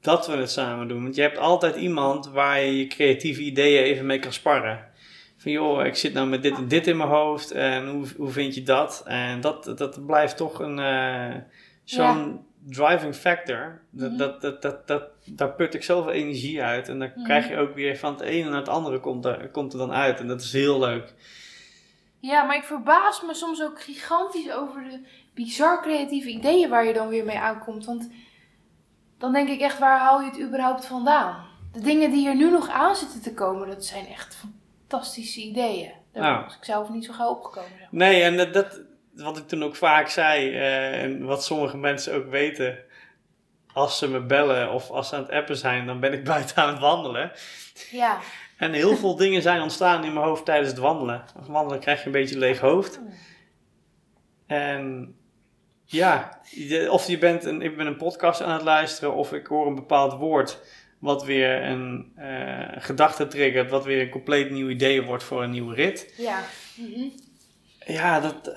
dat we het samen doen. Want je hebt altijd iemand waar je je creatieve ideeën even mee kan sparren. Van joh, ik zit nou met dit en dit in mijn hoofd en hoe, hoe vind je dat? En dat, dat blijft toch een, eh, zo'n driving factor. Dat, Mhm. dat, dat, dat, dat, daar put ik zoveel energie uit. En dan Mhm. krijg je ook weer van het ene naar het andere komt er, komt er dan uit. En dat is heel leuk. Ja, maar ik verbaas me soms ook gigantisch over de bizar creatieve ideeën waar je dan weer mee aankomt. Want dan denk ik echt, waar haal je het überhaupt vandaan? De dingen die er nu nog aan zitten te komen, dat zijn echt fantastische ideeën. Daar Ja. was ik zelf niet zo gauw opgekomen. zeg maar. Nee, en dat, dat, wat ik toen ook vaak zei, eh, en wat sommige mensen ook weten, als ze me bellen of als ze aan het appen zijn, dan ben ik [LAUGHS] buiten aan het wandelen. Ja. En heel veel dingen zijn ontstaan in mijn hoofd tijdens het wandelen. Als wandelen krijg je een beetje een leeg hoofd. En ja, of je bent een, ik ben een podcast aan het luisteren, of ik hoor een bepaald woord wat weer een eh, gedachte triggert, wat weer een compleet nieuw idee wordt voor een nieuwe rit. Ja. Ja, dat.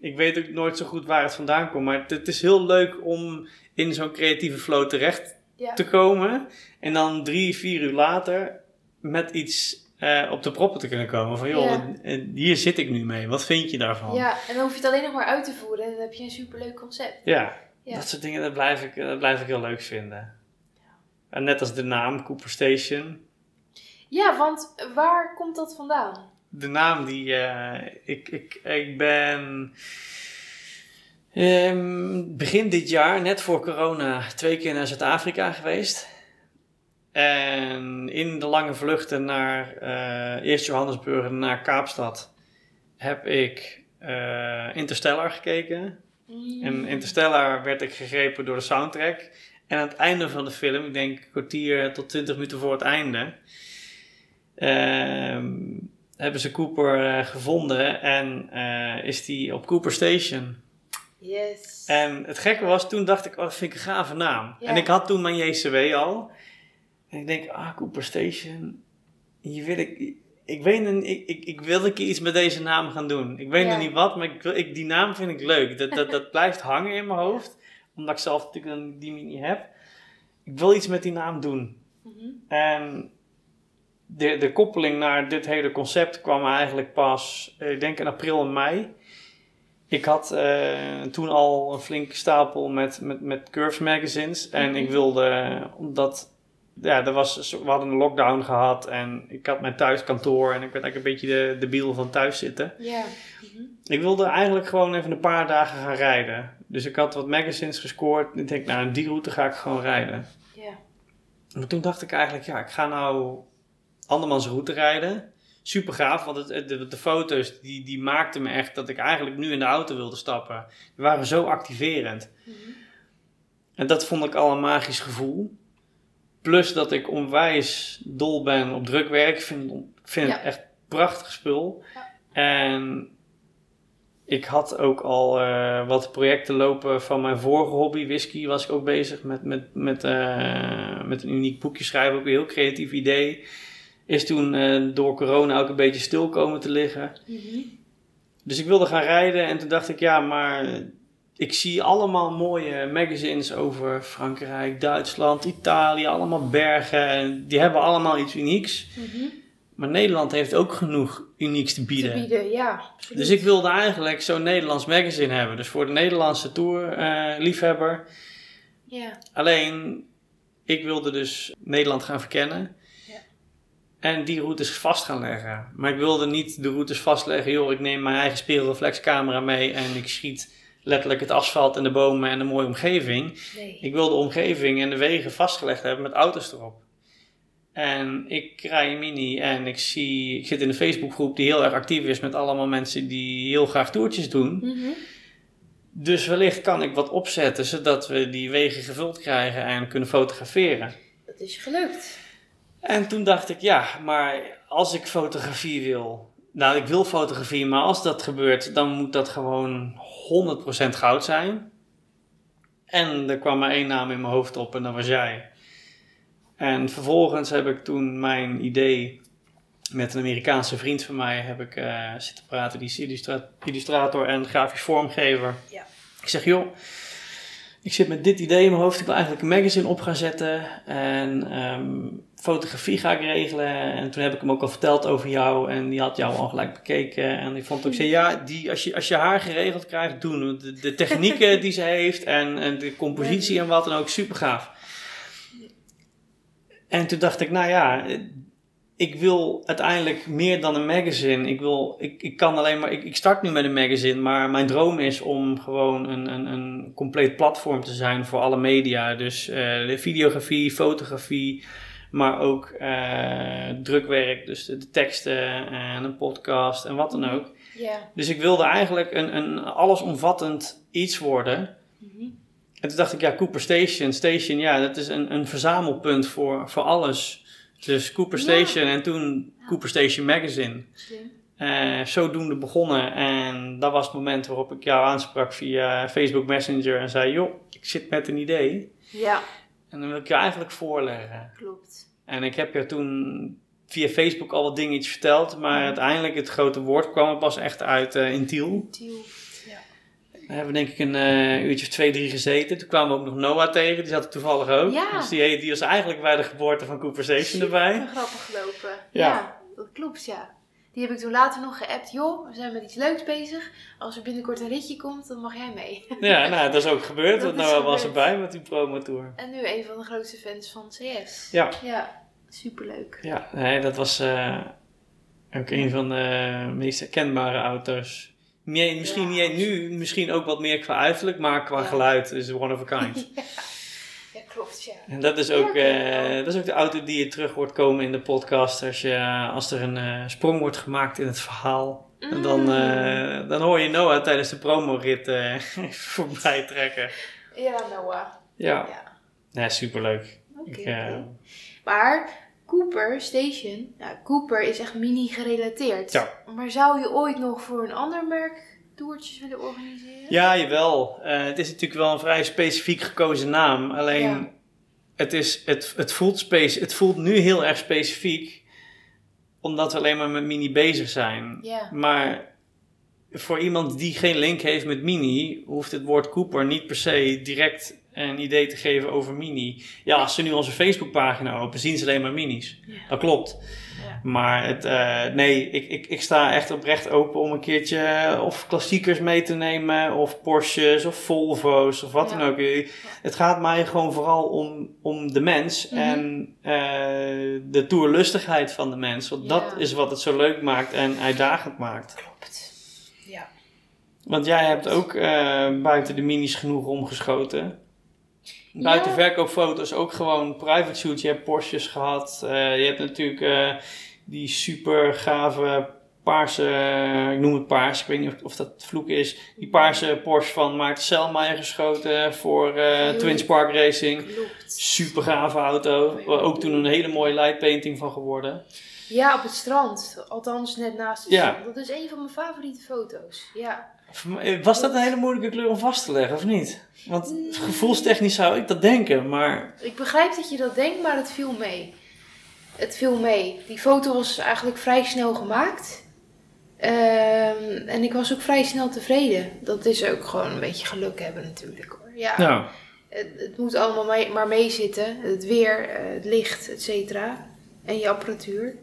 Ik weet ook nooit zo goed waar het vandaan komt. Maar het, het is heel leuk om in zo'n creatieve flow terecht Ja. te komen. En dan drie, vier uur later met iets eh, op de proppen te kunnen komen. Van joh, Ja. hier zit ik nu mee. Wat vind je daarvan? ja, en dan hoef je het alleen nog maar uit te voeren en dan heb je een superleuk concept. Ja, Ja. dat soort dingen dat blijf, ik, dat blijf ik heel leuk vinden. En net als de naam Cooper Station. Ja, want waar komt dat vandaan? de naam die eh, ik, ik, ik ben ehm, begin dit jaar, net voor corona, twee keer naar Zuid-Afrika geweest. En in de lange vluchten naar eh, eerst Johannesburg en naar Kaapstad heb ik eh, Interstellar gekeken. En Interstellar werd ik gegrepen door de soundtrack. En aan het einde van de film, ik denk een kwartier tot twintig minuten voor het einde, ehm, hebben ze Cooper eh, gevonden en is die op Cooper Station. Yes. En het gekke was, toen dacht ik, oh, dat vind ik een gave naam. Ja. En ik had toen mijn JCW al. En ik denk, ah, Cooper Station, hier wil ik... Ik weet ik, ik, ik wil een keer iets met deze naam gaan doen. Ik weet Ja. nog niet wat, maar ik, ik, die naam vind ik leuk. Dat, dat, dat [LAUGHS] blijft hangen in mijn hoofd. Omdat ik zelf natuurlijk die niet heb. Ik wil iets met die naam doen. Mhm. En de, de koppeling naar dit hele concept kwam eigenlijk pas, eh, ik denk in april en mei. Ik had eh, toen al een flinke stapel met, met, met Curves magazines. En Mhm. ik wilde, omdat ja, er was, we hadden een lockdown gehad en ik had mijn thuiskantoor en ik werd eigenlijk een beetje de, de biel van thuis zitten. Ja. Ik wilde eigenlijk gewoon even een paar dagen gaan rijden. Dus ik had wat magazines gescoord. Ik denk, nou, die route ga ik gewoon rijden. Ja. Maar toen dacht ik eigenlijk, ja, ik ga nou andermans route rijden. Super gaaf, want het, het- de, de foto's die, die maakten me echt dat ik eigenlijk nu in de auto wilde stappen. Die waren zo activerend. Mhm. En dat vond ik al een magisch gevoel. Plus dat ik onwijs dol ben op drukwerk. Ik vind, vind Ja. het echt prachtig spul. Ja. En ik had ook al eh, wat projecten lopen van mijn vorige hobby, whisky, was ik ook bezig met, met, met, eh, met een uniek boekje schrijven. Ook een heel creatief idee. Is toen eh, door corona ook een beetje stil komen te liggen. Mhm. Dus ik wilde gaan rijden en toen dacht ik, ja, maar ik zie allemaal mooie magazines over Frankrijk, Duitsland, Italië, allemaal bergen. En die hebben allemaal iets unieks. Mhm. Maar Nederland heeft ook genoeg unieks te Te bieden. bieden, ja. Dus ik wilde eigenlijk zo'n Nederlands magazine hebben. Dus voor de Nederlandse tour eh, liefhebber. Ja. Alleen, ik wilde dus Nederland gaan verkennen. Ja. En die routes vast gaan leggen. Maar ik wilde niet de routes vastleggen. Joh, ik neem mijn eigen spiegelreflexcamera mee en ik schiet letterlijk het asfalt en de bomen en de mooie omgeving. Nee. Ik wil de omgeving en de wegen vastgelegd hebben met auto's erop. En ik rij een mini en ik, zie, ik zit in een Facebookgroep die heel erg actief is met allemaal mensen die heel graag toertjes doen. Mhm. Dus wellicht kan ik wat opzetten zodat we die wegen gevuld krijgen en kunnen fotograferen. Dat is gelukt. En toen dacht ik, ja, maar als ik fotografie wil. Nou, ik wil fotografie, maar als dat gebeurt, dan moet dat gewoon 100% goud zijn. En er kwam maar één naam in mijn hoofd op en dat was jij. En vervolgens heb ik toen mijn idee met een Amerikaanse vriend van mij heb ik eh, zitten praten. Die is illustra- illustrator en grafisch vormgever. Ja. Ik zeg, joh, ik zit met dit idee in mijn hoofd. Ik wil eigenlijk een magazine op gaan zetten. En ehm, fotografie ga ik regelen. En toen heb ik hem ook al verteld over jou. En die had jou al gelijk bekeken. En die vond ook, zei, ja, die, als, je, als je haar geregeld krijgt, doen. De, de technieken [LAUGHS] die ze heeft en, en de compositie en wat dan ook, super gaaf. En toen dacht ik, nou ja, ik wil uiteindelijk meer dan een magazine. Ik, wil, ik, ik kan alleen maar, ik, ik start nu met een magazine, maar mijn droom is om gewoon een, een, een compleet platform te zijn voor alle media. Dus eh, de videografie, fotografie, maar ook eh, drukwerk, dus de, de teksten en een podcast en wat dan ook. Ja. Dus ik wilde eigenlijk een, een allesomvattend iets worden. Mhm. En toen dacht ik, ja, Cooper Station, Station, ja, dat is een, een verzamelpunt voor, voor alles. Dus Cooper Ja. Station en toen Cooper Station Magazine. Eh, zodoende begonnen. En dat was het moment waarop ik jou aansprak via Facebook Messenger en zei, joh, ik zit met een idee. Ja, En dan wil ik je eigenlijk voorleggen. klopt. En ik heb je toen via Facebook al wat dingetjes verteld, maar uiteindelijk het grote woord kwam er pas echt uit eh, in Tiel. Tiel. Daar hebben we denk ik een eh, uurtje of twee, drie gezeten. Toen kwamen we ook nog Noah tegen, die zat er toevallig ook. Ja. Dus die, die was eigenlijk bij de geboorte van Cooper Station erbij. Grappig gelopen. Ja. Ja. dat klopt, ja. Die heb ik toen later nog geappt. Joh, we zijn met iets leuks bezig. Als er binnenkort een ritje komt, dan mag jij mee. Ja, nou, dat is ook gebeurd, [LAUGHS] Dat want is Noah was gebeurd. erbij met die promotour. En nu een van de grootste fans van CS. Ja. Ja, superleuk. Ja, nee, dat was eh, ook een van de meest herkenbare auto's. Nee, misschien Ja. niet nu, misschien ook wat meer qua uiterlijk, maar qua Ja. geluid is one of a kind. [LAUGHS] ja. Ja, klopt, ja. En dat is, ook, eh, dat is ook de auto die je terug hoort komen in de podcast als, je, als er een eh, sprong wordt gemaakt in het verhaal. En dan, Mm. eh, dan hoor je Noah tijdens de promorit [LAUGHS] voorbij trekken. Ja, Noah. Ja, Ja. ja superleuk. Oké. Maar Cooper Station, nou, Cooper is echt mini gerelateerd. Ja. Maar zou je ooit nog voor een ander merk toertjes willen organiseren? Ja, jawel. Eh, het is natuurlijk wel een vrij specifiek gekozen naam. Alleen, Ja. het, is, het, het, voelt space, het voelt nu heel erg specifiek. Omdat we alleen maar met Mini bezig zijn. Ja. Maar voor iemand die geen link heeft met Mini, hoeft het woord Cooper niet per se direct een idee te geven over Mini. Ja, als ze nu onze Facebookpagina openen, zien ze alleen maar Minis. Ja. Dat klopt. Ja. Maar het, eh, nee, ik, ik, ik sta echt oprecht open om een keertje eh, of klassiekers mee te nemen, of Porsches, of Volvo's, of wat Ja. dan ook. Het gaat mij gewoon vooral om, om de mens Mhm. en eh, de toerlustigheid van de mens. Want dat is wat het zo leuk maakt en uitdagend maakt. Klopt. Ja. Want jij hebt ook eh, buiten de minis genoeg omgeschoten. Buiten Ja. verkoopfoto's ook gewoon private shoots. Je hebt Porsches gehad. Eh, je hebt natuurlijk eh, die super gave paarse, eh, ik noem het paars, ik weet niet of, of dat vloek is. Die paarse Porsche van Maarten Selmayr geschoten voor eh Heel Twin Spark Racing. Klopt. Super gave auto. Ook toen een hele mooie lightpainting van geworden. Ja, op het strand. Althans, net naast het Ja. strand. Dat is een van mijn favoriete foto's. Ja. Was dat een hele moeilijke kleur om vast te leggen of niet? Want gevoelstechnisch zou ik dat denken, maar Ik begrijp dat je dat denkt, maar het viel mee. Het viel mee. Die foto was eigenlijk vrij snel gemaakt. Ehm, en ik was ook vrij snel tevreden. Dat is ook gewoon een beetje geluk hebben natuurlijk hoor. Ja, nou, het, het moet allemaal mee- maar meezitten. Het weer, eh, het licht, et cetera. En je apparatuur.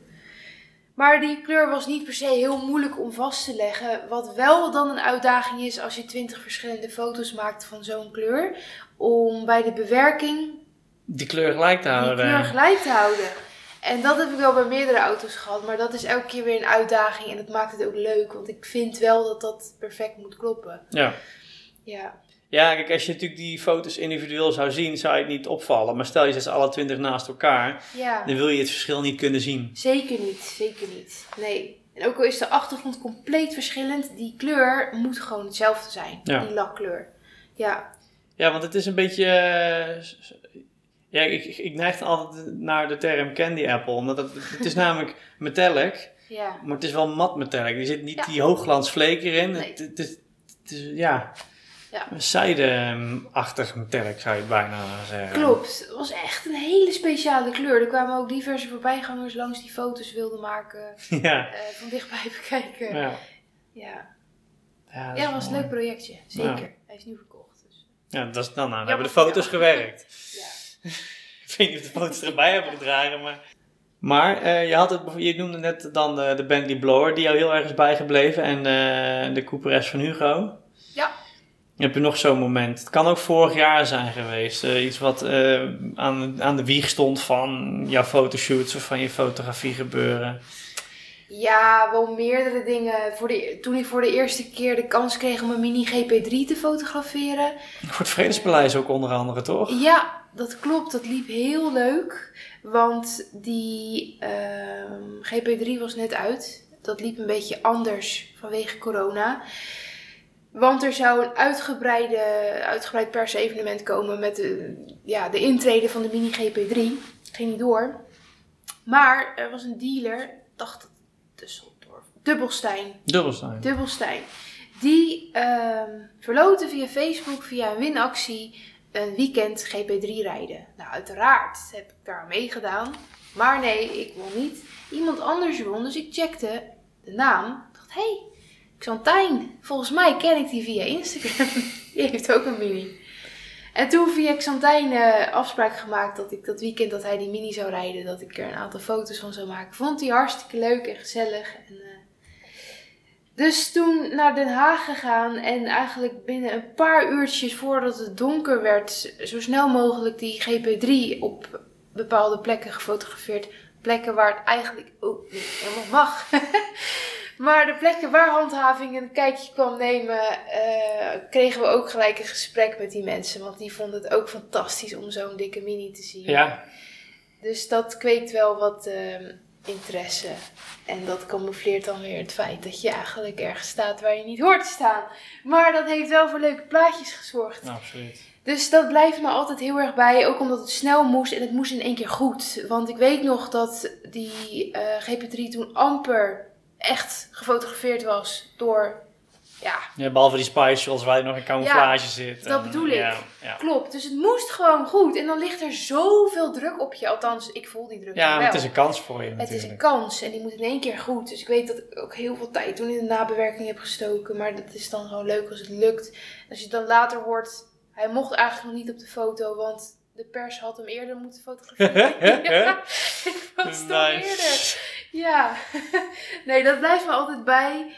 Maar die kleur was niet per se heel moeilijk om vast te leggen. Wat wel dan een uitdaging is als je twintig verschillende foto's maakt van zo'n kleur. Om bij de bewerking die kleur gelijk te die houden. kleur gelijk te houden. En dat heb ik wel bij meerdere auto's gehad. Maar dat is elke keer weer een uitdaging. En dat maakt het ook leuk. Want ik vind wel dat dat perfect moet kloppen. Ja. Ja, ja, kijk, als je natuurlijk die foto's individueel zou zien, zou je het niet opvallen. Maar stel je zet ze alle twintig naast elkaar, ja. dan wil je het verschil niet kunnen zien. zeker niet. Zeker niet. Nee. En ook al is de achtergrond compleet verschillend. Die kleur moet gewoon hetzelfde zijn. Ja. Die lakkleur. Ja. Ja, want het is een beetje... eh, ja, ik, ik- neig altijd naar de term candy apple. Omdat het, het is [LAUGHS] namelijk metallic, Ja. maar het is wel mat metallic. Er zit niet Ja. die hoogglans erin. Nee. Het, het, is, het is, ja... Ja. Een zijde-achtig metallic zou je bijna zeggen. Klopt. Het was echt een hele speciale kleur. Er kwamen ook diverse voorbijgangers langs die foto's wilden maken. [LAUGHS] Ja. eh, van dichtbij [LAUGHS] bekijken. Ja, Ja. ja, dat Ja, was een leuk projectje. Zeker. Hij is nu verkocht. Dus. Ja, dat is dan nou, Ja, hebben de foto's gewerkt. [LAUGHS] Ja. Ik weet niet of de foto's erbij hebben gedragen, maar... Maar eh, je, had het, je noemde net dan de, de Bentley Blower, die jou heel erg is bijgebleven. En eh, de Cooper S van Hugo. Heb je nog zo'n moment? Het kan ook vorig jaar zijn geweest. eh, iets wat eh, aan, aan de wieg stond van jouw fotoshoots of van je fotografie gebeuren. Ja, wel meerdere dingen. Voor de, toen ik voor de eerste keer de kans kreeg om een mini GP3 te fotograferen. Voor het Vredespaleis ook onder andere, toch? Ja, dat klopt. Dat liep heel leuk. Want die ehm, GP3 was net uit. Dat liep een beetje anders vanwege corona. Want er zou een uitgebreide, uitgebreid persevenement komen met de, ja, de intrede van de mini GP3. Ging niet door. Maar er was een dealer, dacht dat Düsseldorf, Dubbelstein. Dubbelstein. Dubbelstein. Die ehm verloten via Facebook, via een winactie, een weekend GP3 rijden. Nou, uiteraard heb ik daar aan meegedaan. Maar nee, ik won niet. Iemand anders won, dus ik checkte de naam. Ik dacht, hé, hey, Xantijn. Volgens mij ken ik die via Instagram. [LAUGHS] die heeft ook een mini. En toen via Xantijn eh, afspraak gemaakt dat ik dat weekend dat hij die mini zou rijden, dat ik er een aantal foto's van zou maken. Vond hij hartstikke leuk en gezellig. En, eh, dus toen naar Den Haag gegaan en eigenlijk binnen een paar uurtjes voordat het donker werd, zo snel mogelijk die GP3 op bepaalde plekken gefotografeerd. Plekken waar het eigenlijk ook niet helemaal mag. [LAUGHS] maar de plekken waar handhaving een kijkje kwam nemen, eh, kregen we ook gelijk een gesprek met die mensen. Want die vonden het ook fantastisch om zo'n dikke mini te zien. Ja, Dus dat kweekt wel wat ehm, interesse. En dat camoufleert dan weer het feit dat je eigenlijk ergens staat waar je niet hoort te staan. Maar dat heeft wel voor leuke plaatjes gezorgd. nou, absoluut. Dus dat blijft me altijd heel erg bij. Ook omdat het snel moest en het moest in één keer goed. Want ik weet nog dat die eh, GP3 toen amper echt gefotografeerd was door. Ja, Ja, behalve die spice shots waar je nog in camouflage zit. dat en, bedoel ik. Ja, klopt. Dus het moest gewoon goed. En dan ligt er zoveel druk op je. Althans, ik voel die druk ja het is een kans voor je Het natuurlijk. is een kans en die moet in één keer goed. Dus ik weet dat ik ook heel veel tijd toen in de nabewerking heb gestoken. Maar dat is dan gewoon leuk als het lukt. Als je het dan later hoort, hij mocht eigenlijk nog niet op de foto, want de pers had hem eerder moeten fotograferen. [LAUGHS] [LAUGHS] ja, ik was toch Nice. eerder. Ja, [LAUGHS] nee, dat blijft me altijd bij.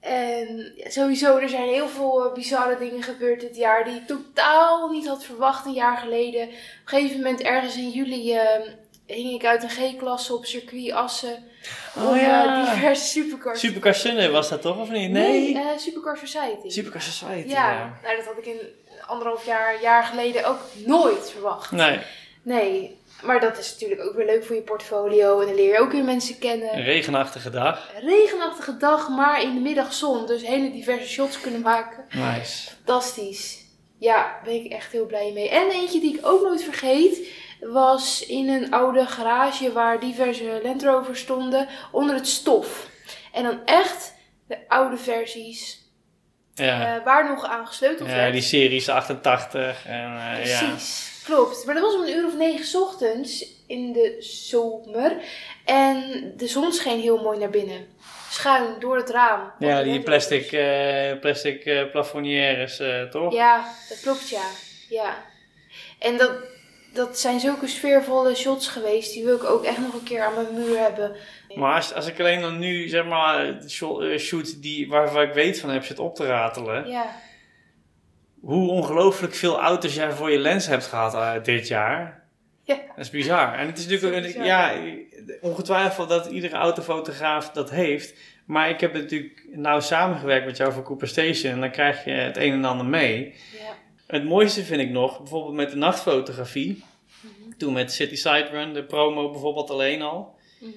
En sowieso, er zijn heel veel eh, bizarre dingen gebeurd dit jaar die ik totaal niet had verwacht een jaar geleden. Op een gegeven moment, ergens in juli, eh, hing ik uit een G-klasse op circuit Assen. Oh om, ja. eh, diverse supercars. Supercar Sunday was dat toch, of niet? Nee, Nee. eh, Supercar Society. Supercar Society, ja, ja. nou dat had ik in anderhalf jaar, jaar geleden ook nooit verwacht. Nee, Nee, maar dat is natuurlijk ook weer leuk voor je portfolio. En dan leer je ook weer mensen kennen. een regenachtige dag. Regenachtige dag, maar in de middag zon. Dus hele diverse shots kunnen maken. Nice. Fantastisch. Ja, daar ben ik echt heel blij mee. En eentje die ik ook nooit vergeet, was in een oude garage waar diverse Land Rovers stonden, onder het stof. En dan echt de oude versies, Ja, eh, waar nog aan gesleuteld ja werd. die series 88 en eh, ja. Klopt. Maar dat was om een uur of negen 's ochtends in de zomer. En de zon scheen heel mooi naar binnen. Schuin door het raam. Ja, die plastic, eh plastic eh, plafonnières, eh, toch? Ja, dat klopt ja. ja. En dat, dat zijn zulke sfeervolle shots geweest. Die wil ik ook echt nog een keer aan mijn muur hebben. Maar als, als ik alleen dan nu, zeg maar, de sho- shoots die, waarvan ik weet van heb zit op te ratelen. Ja, Hoe ongelooflijk veel auto's jij voor je lens hebt gehad eh, dit jaar. Ja. Dat is bizar. En het is natuurlijk, is bizar. ja, ongetwijfeld dat iedere autofotograaf dat heeft. Maar ik heb natuurlijk nou samengewerkt met jou voor Cooper Station. En dan krijg je het een en ander mee. ja. Het mooiste vind ik nog, bijvoorbeeld met de nachtfotografie. Mhm. Toen met City Side Run, de promo bijvoorbeeld alleen al. Mhm.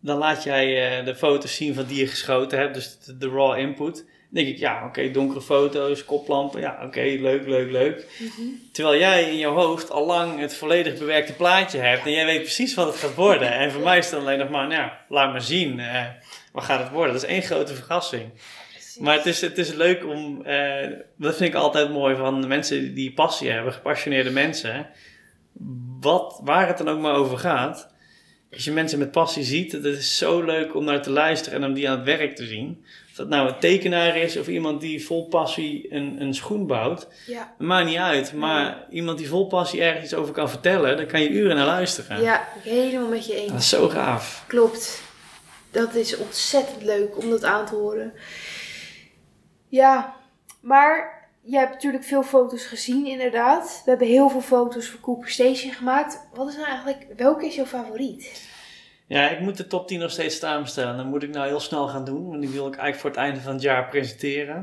Dan laat jij eh, de foto's zien van die je geschoten hebt, dus de, de raw input. Denk ik, ja, oké, donkere foto's, koplampen, ja, oké, leuk, leuk, leuk. Mhm. Terwijl jij in jouw hoofd al lang het volledig bewerkte plaatje hebt en jij weet precies wat het gaat worden. En voor mij is het alleen nog maar, nou, ja, laat maar zien, eh, wat gaat het worden? Dat is één grote verrassing. Precies. Maar het is, het is leuk om, eh, dat vind ik altijd mooi van de mensen die passie hebben, gepassioneerde mensen. Wat, waar het dan ook maar over gaat. Als je mensen met passie ziet, het is zo leuk om naar te luisteren en om die aan het werk te zien. Dat nou een tekenaar is of iemand die vol passie een, een schoen bouwt. Ja, maakt niet uit, maar iemand die vol passie ergens iets over kan vertellen, daar kan je uren naar luisteren. ja, helemaal met je eens. Dat is zo gaaf. Klopt. Dat is ontzettend leuk om dat aan te horen. Ja, maar je hebt natuurlijk veel foto's gezien, inderdaad. We hebben heel veel foto's voor Cooper Station gemaakt. Wat is nou eigenlijk, welke is jouw favoriet? Ja, ik moet de top 10 nog steeds samenstellen. Dat moet ik nou heel snel gaan doen, want die wil ik eigenlijk voor het einde van het jaar presenteren.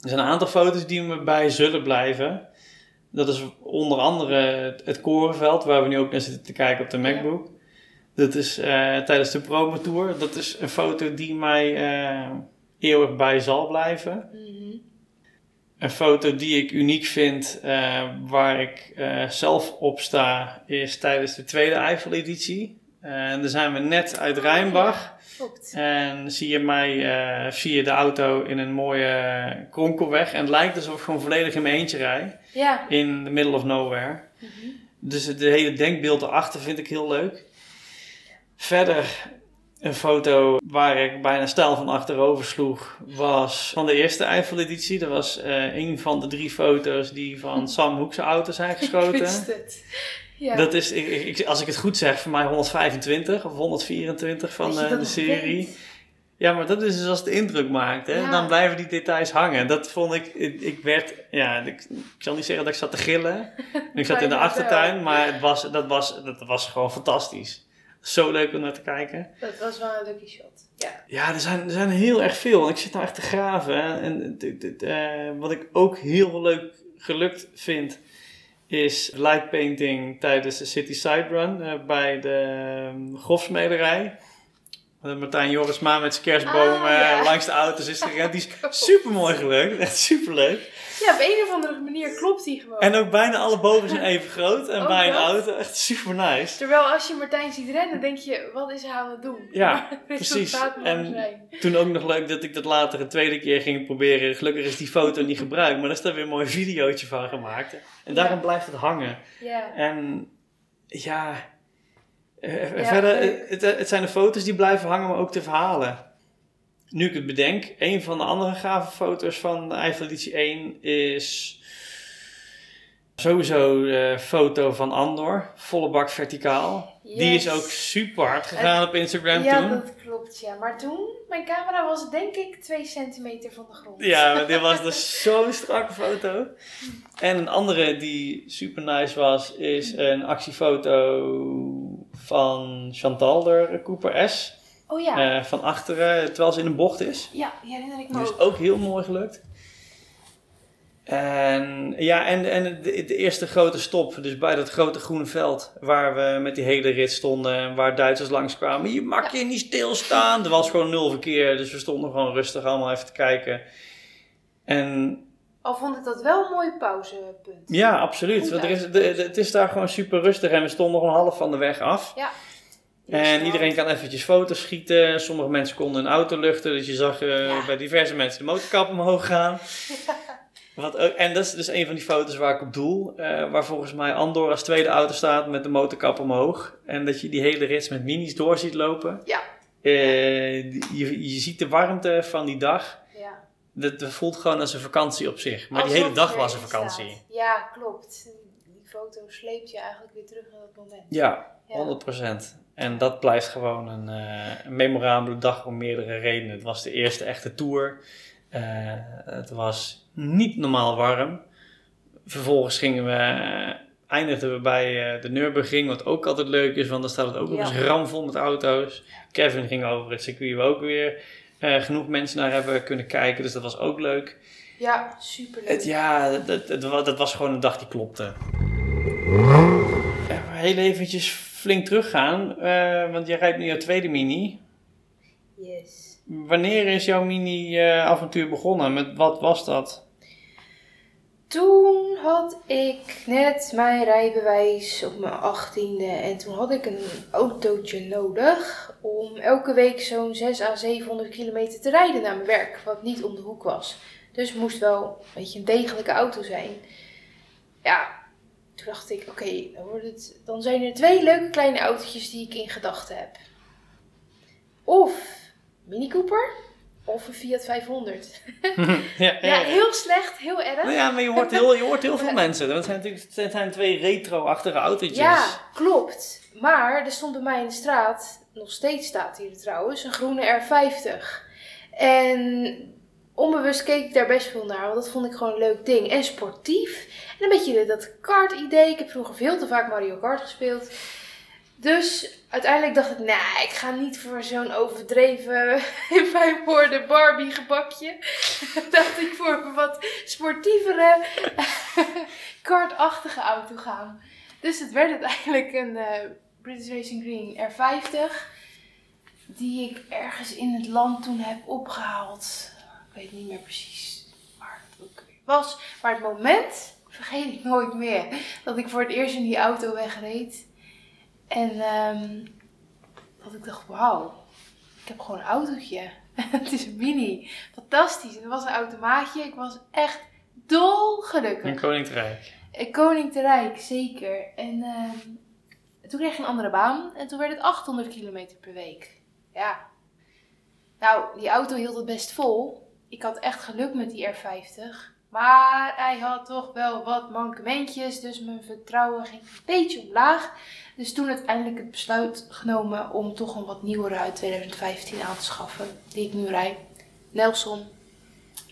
Er zijn een aantal foto's die me bij zullen blijven. Dat is onder andere het- korenveld, waar we nu ook naar zitten te kijken op de MacBook. Dat is eh, tijdens de promo tour. Dat is een foto die mij eh, eeuwig bij zal blijven. Mhm. Een foto die ik uniek vind, eh, waar ik zelf op sta, is tijdens de tweede Eiffel-editie. En daar zijn we net uit Rijnbach. Klopt. En zie je mij, eh, je de auto in een mooie kronkelweg. En het lijkt alsof ik gewoon volledig in mijn eentje rij. Ja. In the middle of nowhere. Mhm. Dus het hele denkbeeld erachter vind ik heel leuk. Verder een foto waar ik bijna stijl van achterover sloeg, was van de eerste Eiffel-editie. Dat was eh, een van de drie foto's die van [LAUGHS] Sam Hoekse auto zijn Ik geschoten. wist het. Ja. Dat is, ik, ik- als ik het goed zeg, voor mij 125 of 124 van de serie. weet. Ja, maar dat is dus als het indruk maakt. Hè? Ja. Dan blijven die details hangen. Dat vond ik, ik, ik werd, ja, ik, ik zal niet zeggen dat ik zat te gillen. [LAUGHS] Ik zat in de achtertuin, wel. maar het was, dat, was, dat was gewoon fantastisch. Zo leuk om naar te kijken. Dat was wel een lucky shot. Ja. Ja, er zijn, er zijn heel erg veel. Ik zit nou echt te graven. hè. En dit- dit, eh, wat ik ook heel leuk gelukt vind, is light painting tijdens de City Side Run eh, bij de um, grofsmederij. Martijn Jorisma met zijn kerstboom Ah, ja. langs de auto's is gerend. Die is [LAUGHS] super mooi gelukt. Echt super leuk. Ja, op een of andere manier klopt die gewoon. En ook bijna alle bogen zijn even [LAUGHS] groot. En bij een dat? auto echt super nice. Terwijl als je Martijn ziet rennen, denk je, wat is hij aan het doen? Ja, [LAUGHS] precies. En- zijn. Toen ook nog leuk dat ik dat later een tweede keer ging proberen. Gelukkig is die foto niet gebruikt. Maar daar is daar weer een mooi videootje van gemaakt. En daarom Ja. blijft het hangen. Ja. En ja, eh, Ja, verder, het, het zijn de foto's die blijven hangen, maar ook de verhalen. Nu ik het bedenk, een van de andere gave foto's van de Eiffel Editie 1 is sowieso de foto van Andor, volle bak verticaal. Die is ook super hard gegaan op Instagram ja, toen. dat klopt, ja. Maar toen, mijn camera was denk ik 2 centimeter van de grond. Ja, [LAUGHS] maar dit was dus zo'n strakke foto. En een andere die super nice was, is een actiefoto van Chantal, de Cooper S. Oh ja, Eh, van achteren, terwijl ze in een bocht is. ja, die herinner ik me Dus ook. ook heel mooi gelukt. En ja, en, en de, de eerste grote stop, dus bij dat grote groene veld, waar we met die hele rit stonden en waar Duitsers langskwamen. Je mag je niet stilstaan. Er was gewoon nul verkeer, dus we stonden gewoon rustig allemaal even te kijken. En Al vond ik dat wel een mooi pauzepunt. ja, absoluut. Want er is, de, uitgekozen. de- het is daar gewoon super rustig en we stonden nog een half van de weg af. Ja. En iedereen kan eventjes foto's schieten. Sommige mensen konden een auto luchten. Dus je zag eh, Ja. bij diverse mensen de motorkap omhoog gaan. [LAUGHS] Wat ook, en dat is dus een van die foto's waar ik op doel. eh, waar volgens mij Andor als tweede auto staat met de motorkap omhoog. En dat je die hele rits met minis door ziet lopen. Ja. Eh, je, je ziet de warmte van die dag. Ja. Dat, dat voelt gewoon als een vakantie op zich. Maar die hele dag was een vakantie. staat. Ja, klopt. Die foto sleept je eigenlijk weer terug naar dat moment. Ja, Ja. 100%. En dat blijft gewoon een, eh, een memorabele dag om meerdere redenen. Het was de eerste echte tour. Eh, het was niet normaal warm. Vervolgens gingen we, eh, eindigden we bij de Nürburgring, wat ook altijd leuk is, want dan staat het ook nog Ja. eens ramvol met auto's. Kevin ging over het circuit waar ook weer genoeg mensen naar hebben kunnen kijken, dus dat was ook leuk. Ja, superleuk. Het, ja, dat, dat, dat, was gewoon een dag die klopte. Heel eventjes flink teruggaan, eh, want jij rijdt nu jouw tweede mini. Yes. Wanneer is jouw mini-avontuur begonnen? Met wat was dat? Toen had ik net mijn rijbewijs op mijn achttiende en toen had ik een autootje nodig om elke week zo'n 6 à 700 kilometer te rijden naar mijn werk, wat niet om de hoek was. Dus het moest wel een beetje een degelijke auto zijn. Ja, toen dacht ik, oké, dan, wordt het- dan zijn er twee leuke kleine autootjes die ik in gedachten heb. Of Mini Cooper of een Fiat 500. [LAUGHS] ja, Ja, heel slecht, heel erg. Nou ja, maar je hoort heel, je hoort heel [LAUGHS] veel mensen. Dat zijn natuurlijk het zijn twee retro-achtige autootjes. Ja, klopt. Maar er stond bij mij in de straat, nog steeds staat hier trouwens, een groene R50. En onbewust keek ik daar best veel naar, want dat vond ik gewoon een leuk ding. En sportief. En een beetje dat kart-idee. Ik heb vroeger veel te vaak Mario Kart gespeeld. Dus uiteindelijk dacht ik, nee, ik ga niet voor zo'n overdreven, [LAUGHS] in mijn woorden, Barbie gebakje. [LAUGHS] dacht ik voor een wat sportievere, [LAUGHS] kartachtige auto gaan. Dus het werd uiteindelijk een eh, British Racing Green R50. Die ik ergens in het land toen heb opgehaald. Ik weet niet meer precies waar het ook was. Maar het moment, vergeet ik nooit meer, dat ik voor het eerst in die auto wegreed. En ehm, dat ik dacht, wauw, ik heb gewoon een autootje. [LAUGHS] het is een mini. Fantastisch. En het was een automaatje. Ik was echt dolgelukkig. Een koninkrijk. Eh, Koning te Rijk, zeker. En ehm, toen kreeg ik een andere baan en toen werd het 800 kilometer per week. Ja. Nou, die auto hield het best vol. Ik had echt geluk met die R50. Maar hij had toch wel wat mankementjes, dus mijn vertrouwen ging een beetje omlaag. Dus toen uiteindelijk het besluit genomen om toch een wat nieuwere uit 2015 aan te schaffen, die ik nu rijd. Nelson.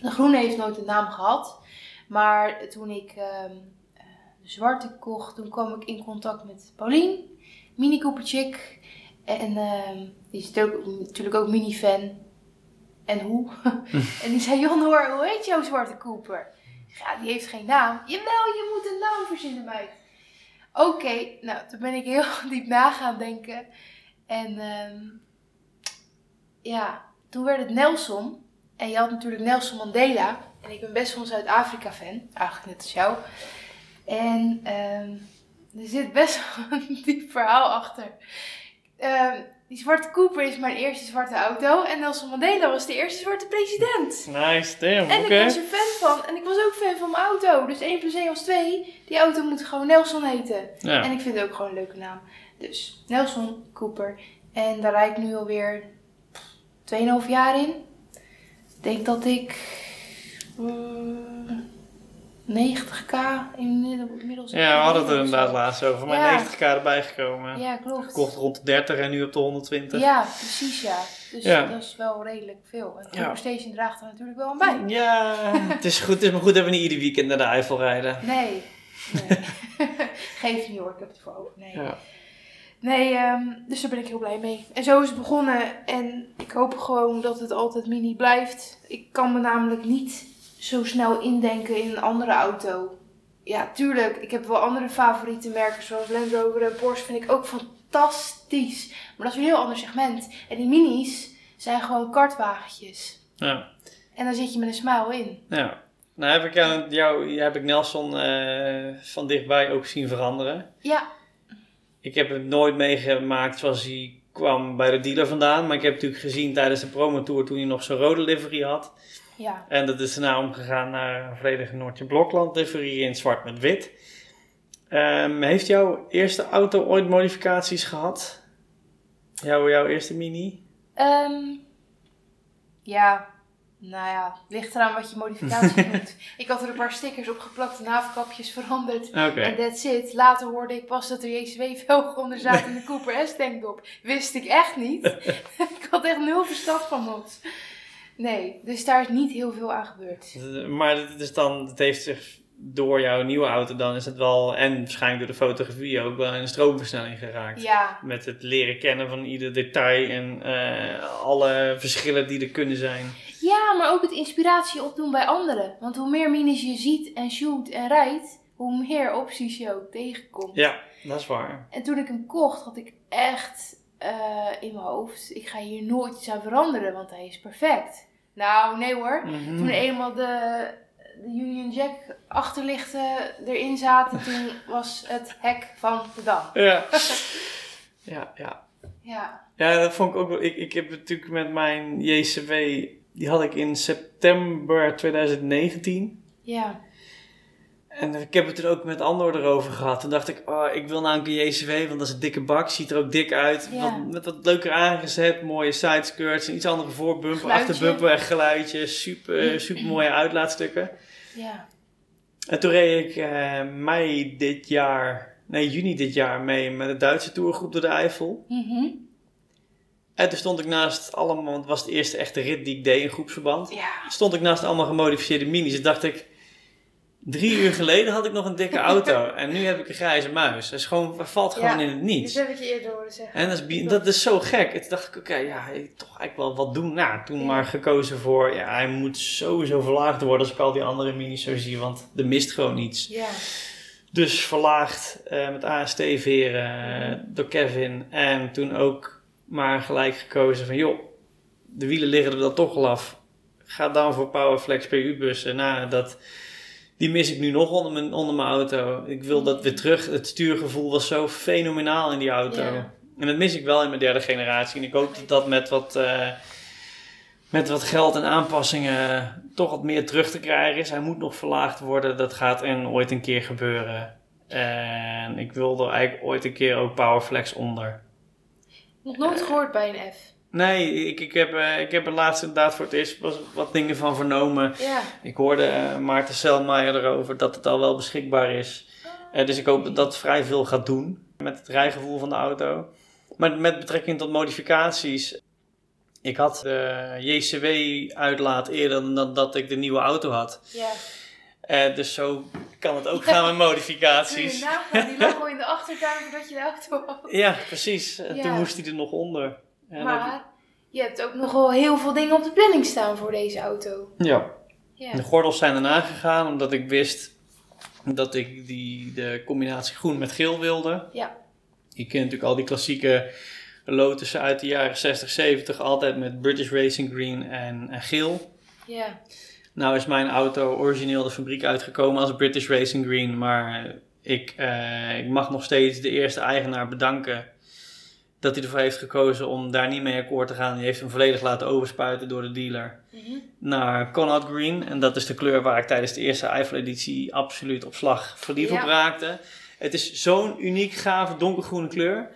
De groene heeft nooit een naam gehad. Maar toen ik ehm, eh, de zwarte kocht, toen kwam ik in contact met Paulien, Mini Cooper Chick. En ehm, die is ook, natuurlijk ook mini-fan. En hoe? [LAUGHS] en die zei, Jon hoor, hoe heet jouw zwarte Cooper? Ja, die heeft geen naam. Jawel, je moet een naam verzinnen, meid. Oké, nou, toen ben ik heel [LAUGHS] diep na gaan denken. En ehm, ja, toen werd het Nelson. En je had natuurlijk Nelson Mandela. En ik ben best wel een Zuid-Afrika-fan. Eigenlijk net als jou. En ehm, er zit best [LAUGHS] wel een diep verhaal achter. Ehm, die zwarte Cooper is mijn eerste zwarte auto. En Nelson Mandela was de eerste zwarte president. Nice, damn, En ik was er fan van. En ik was ook fan van mijn auto. Dus 1 plus 1 was 2. Die auto moet gewoon Nelson heten. Ja. En ik vind het ook gewoon een leuke naam. Dus Nelson Cooper. En daar rijd ik nu alweer 2,5 jaar in. Ik denk dat ik eh, 90k inmiddels Ja, we hadden het er inderdaad laatst over. Maar Ja. 90k erbij gekomen. Ja, klopt. Gekocht rond de 30 en nu op de 120. Ja, precies ja. Dus Ja. dat is wel redelijk veel. En Ja. Cooper Station draagt er natuurlijk wel aan bij. Ja, het is, goed, het is maar goed dat we niet ieder weekend naar de Eifel rijden. Nee. [LAUGHS] nee. [LAUGHS] Geef niet hoor, ik heb het voor over. Nee. Ja. Nee, ehm, dus daar ben ik heel blij mee. En zo is het begonnen. En ik hoop gewoon dat het altijd mini blijft. Ik kan me namelijk niet zo snel indenken in een andere auto. Ja, tuurlijk. Ik heb wel andere favoriete merken zoals Land Rover en Porsche vind ik ook fantastisch. Maar dat is een heel ander segment. En die minis zijn gewoon kartwagentjes. Ja. En daar zit je met een smile in. ja. Nou heb ik, jou, jou, heb ik Nelson eh, van dichtbij ook zien veranderen. Ja, Ik heb het nooit meegemaakt zoals hij kwam bij de dealer vandaan. Maar ik heb natuurlijk gezien tijdens de promotour toen hij nog zo'n rode livery had. Ja. En dat is daarna omgegaan naar een volledige Noordje Blokland livery in zwart met wit. Ehm, heeft jouw eerste auto ooit modificaties gehad? Jouw, jouw eerste mini? Ehm, ja, nou ja, ligt eraan wat je modificatie [LAUGHS] noemt. Ik had er een paar stickers op geplakt en havenkapjes veranderd. En that's it. Later hoorde ik pas dat er JCW-velgen onder zaten in de Cooper S-tank op. Wist ik echt niet. [LAUGHS] ik had echt nul verstand van mods. Nee, dus daar is niet heel veel aan gebeurd. Maar het is dan, het heeft zich door jouw nieuwe auto dan is het wel, en waarschijnlijk door de fotografie ook wel in een stroomversnelling geraakt. Ja, Met het leren kennen van ieder detail en eh, alle verschillen die er kunnen zijn. ja, maar ook het inspiratie opdoen bij anderen. Want hoe meer minis je ziet en shoot en rijdt, hoe meer opties je ook tegenkomt. Ja, dat is waar. En toen ik hem kocht, had ik echt eh, in mijn hoofd: ik ga hier nooit iets aan veranderen, want hij is perfect. Nou, nee hoor. Mhm. Toen eenmaal de, de Union Jack achterlichten erin zaten, [LAUGHS] toen was het hek van de dam. Ja. [LAUGHS] ja, ja. Ja, Ja, dat vond ik ook wel. Ik, ik heb natuurlijk met mijn JCW, die had ik in september 2019. ja, En ik heb het er ook met Andor erover gehad. Toen dacht ik, oh, ik wil namelijk een JCW, want dat is een dikke bak. Ziet er ook dik uit. Ja. Wat, met wat leuker aangezet. Mooie sideskirts, een iets andere voorbumper, achterbumper en geluidje. Super, super mooie uitlaatstukken. ja. En toen reed ik eh, mei dit jaar, nee juni dit jaar mee met de Duitse tourgroep door de Eifel. Mhm. En toen stond ik naast allemaal, want het was de eerste echte rit die ik deed in groepsverband. Ja, Stond ik naast allemaal gemodificeerde minis. En dacht ik, drie uur geleden had ik nog een dikke [LAUGHS] auto. En nu heb ik een grijze muis. Het is gewoon, het valt gewoon in het niets. dit heb ik je eerder horen zeggen. En dat is, dat is zo gek. En toen dacht ik, oké, ja, toch eigenlijk wel wat doen. Nou, toen maar gekozen voor, ja, hij moet sowieso verlaagd worden als ik al die andere minis zo zie. Want er mist gewoon iets. Ja, Dus verlaagd eh, met AST-veren eh, door Kevin. En toen ook maar gelijk gekozen van, joh, de wielen liggen er dan toch al af. Ga dan voor Powerflex PU-bussen. Nou, dat, die mis ik nu nog onder mijn, onder mijn auto. Ik wil dat weer terug. Het stuurgevoel was zo fenomenaal in die auto. Ja. En dat mis ik wel in mijn derde generatie. En ik hoop dat dat met wat, eh, met wat geld en aanpassingen toch wat meer terug te krijgen is. Hij moet nog verlaagd worden. Dat gaat en ooit een keer gebeuren. En ik wil er eigenlijk ooit een keer ook Powerflex onder. nog nooit gehoord bij een F. Nee, ik, ik, heb, eh, ik heb er laatst inderdaad voor het eerst was wat dingen van vernomen. Ja, Ik hoorde eh, Maarten Selmaier erover dat het al wel beschikbaar is. Eh, dus ik hoop dat dat vrij veel gaat doen met het rijgevoel van de auto. Maar met betrekking tot modificaties. Ik had de JCW-uitlaat eerder dan dat ik de nieuwe auto had. ja. Dus zo kan het ook gaan met Kun je modificaties. [LAUGHS] nagaan, die lag al in de achtertuin voordat je de auto had. Ja, precies. Ja. toen moest hij er nog onder. En dan heb Maar je hebt ook nog wel heel veel dingen op de planning staan voor deze auto. ja. Ja. De gordels zijn erna gegaan omdat ik wist dat ik die, de combinatie groen met geel wilde. Ja. Je kent natuurlijk al die klassieke Lotussen uit de jaren 60, 70, altijd met British Racing Green en, en geel. Ja. Nou is mijn auto origineel de fabriek uitgekomen als British Racing Green, maar ik, eh, ik mag nog steeds de eerste eigenaar bedanken dat hij ervoor heeft gekozen om daar niet mee akkoord te gaan. Die heeft hem volledig laten overspuiten door de dealer Mhm. naar Connaught Green. En dat is de kleur waar ik tijdens de eerste Eiffel-editie absoluut op slag verliefd Ja. op raakte. Het is zo'n uniek, gave, donkergroene kleur.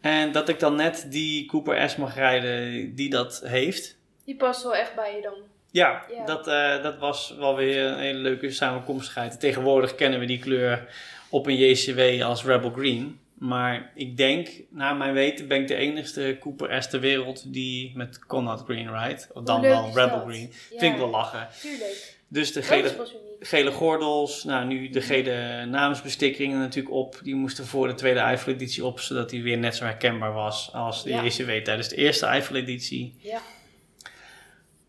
En dat ik dan net die Cooper S mag rijden die dat heeft. Die past wel echt bij je dan. Ja, Ja. Dat, eh, dat was wel weer een hele leuke samenkomstigheid. Tegenwoordig kennen we die kleur op een JCW als Rebel Green. Maar ik denk, naar mijn weten, ben ik de enigste Cooper S ter wereld die met Connaught Green rijdt. Of dan leuk wel Rebel dat? Green. Ja. Vind ik wel lachen. Tuurlijk. Dus de gele, gordels, nou nu de gele namensbestikkingen natuurlijk op. Die moesten voor de tweede Eiffel-editie op, zodat die weer net zo herkenbaar was als de Ja. JCW tijdens de eerste Eiffel-editie. Ja.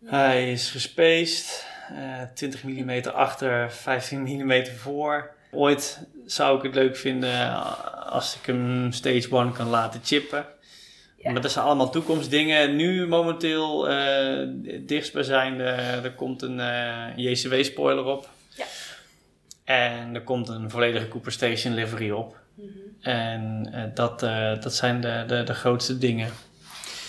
Hij is gespaced, eh 20 mm achter, 15 mm voor. Ooit zou ik het leuk vinden eh, als ik hem stage 1 kan laten chippen. Ja. Maar dat zijn allemaal toekomstdingen. Nu momenteel eh dichtstbijzijnde, er komt een eh, JCW-spoiler op. Ja. En er komt een volledige Cooper Station livery op. Mhm. En dat, dat zijn de, de, de grootste dingen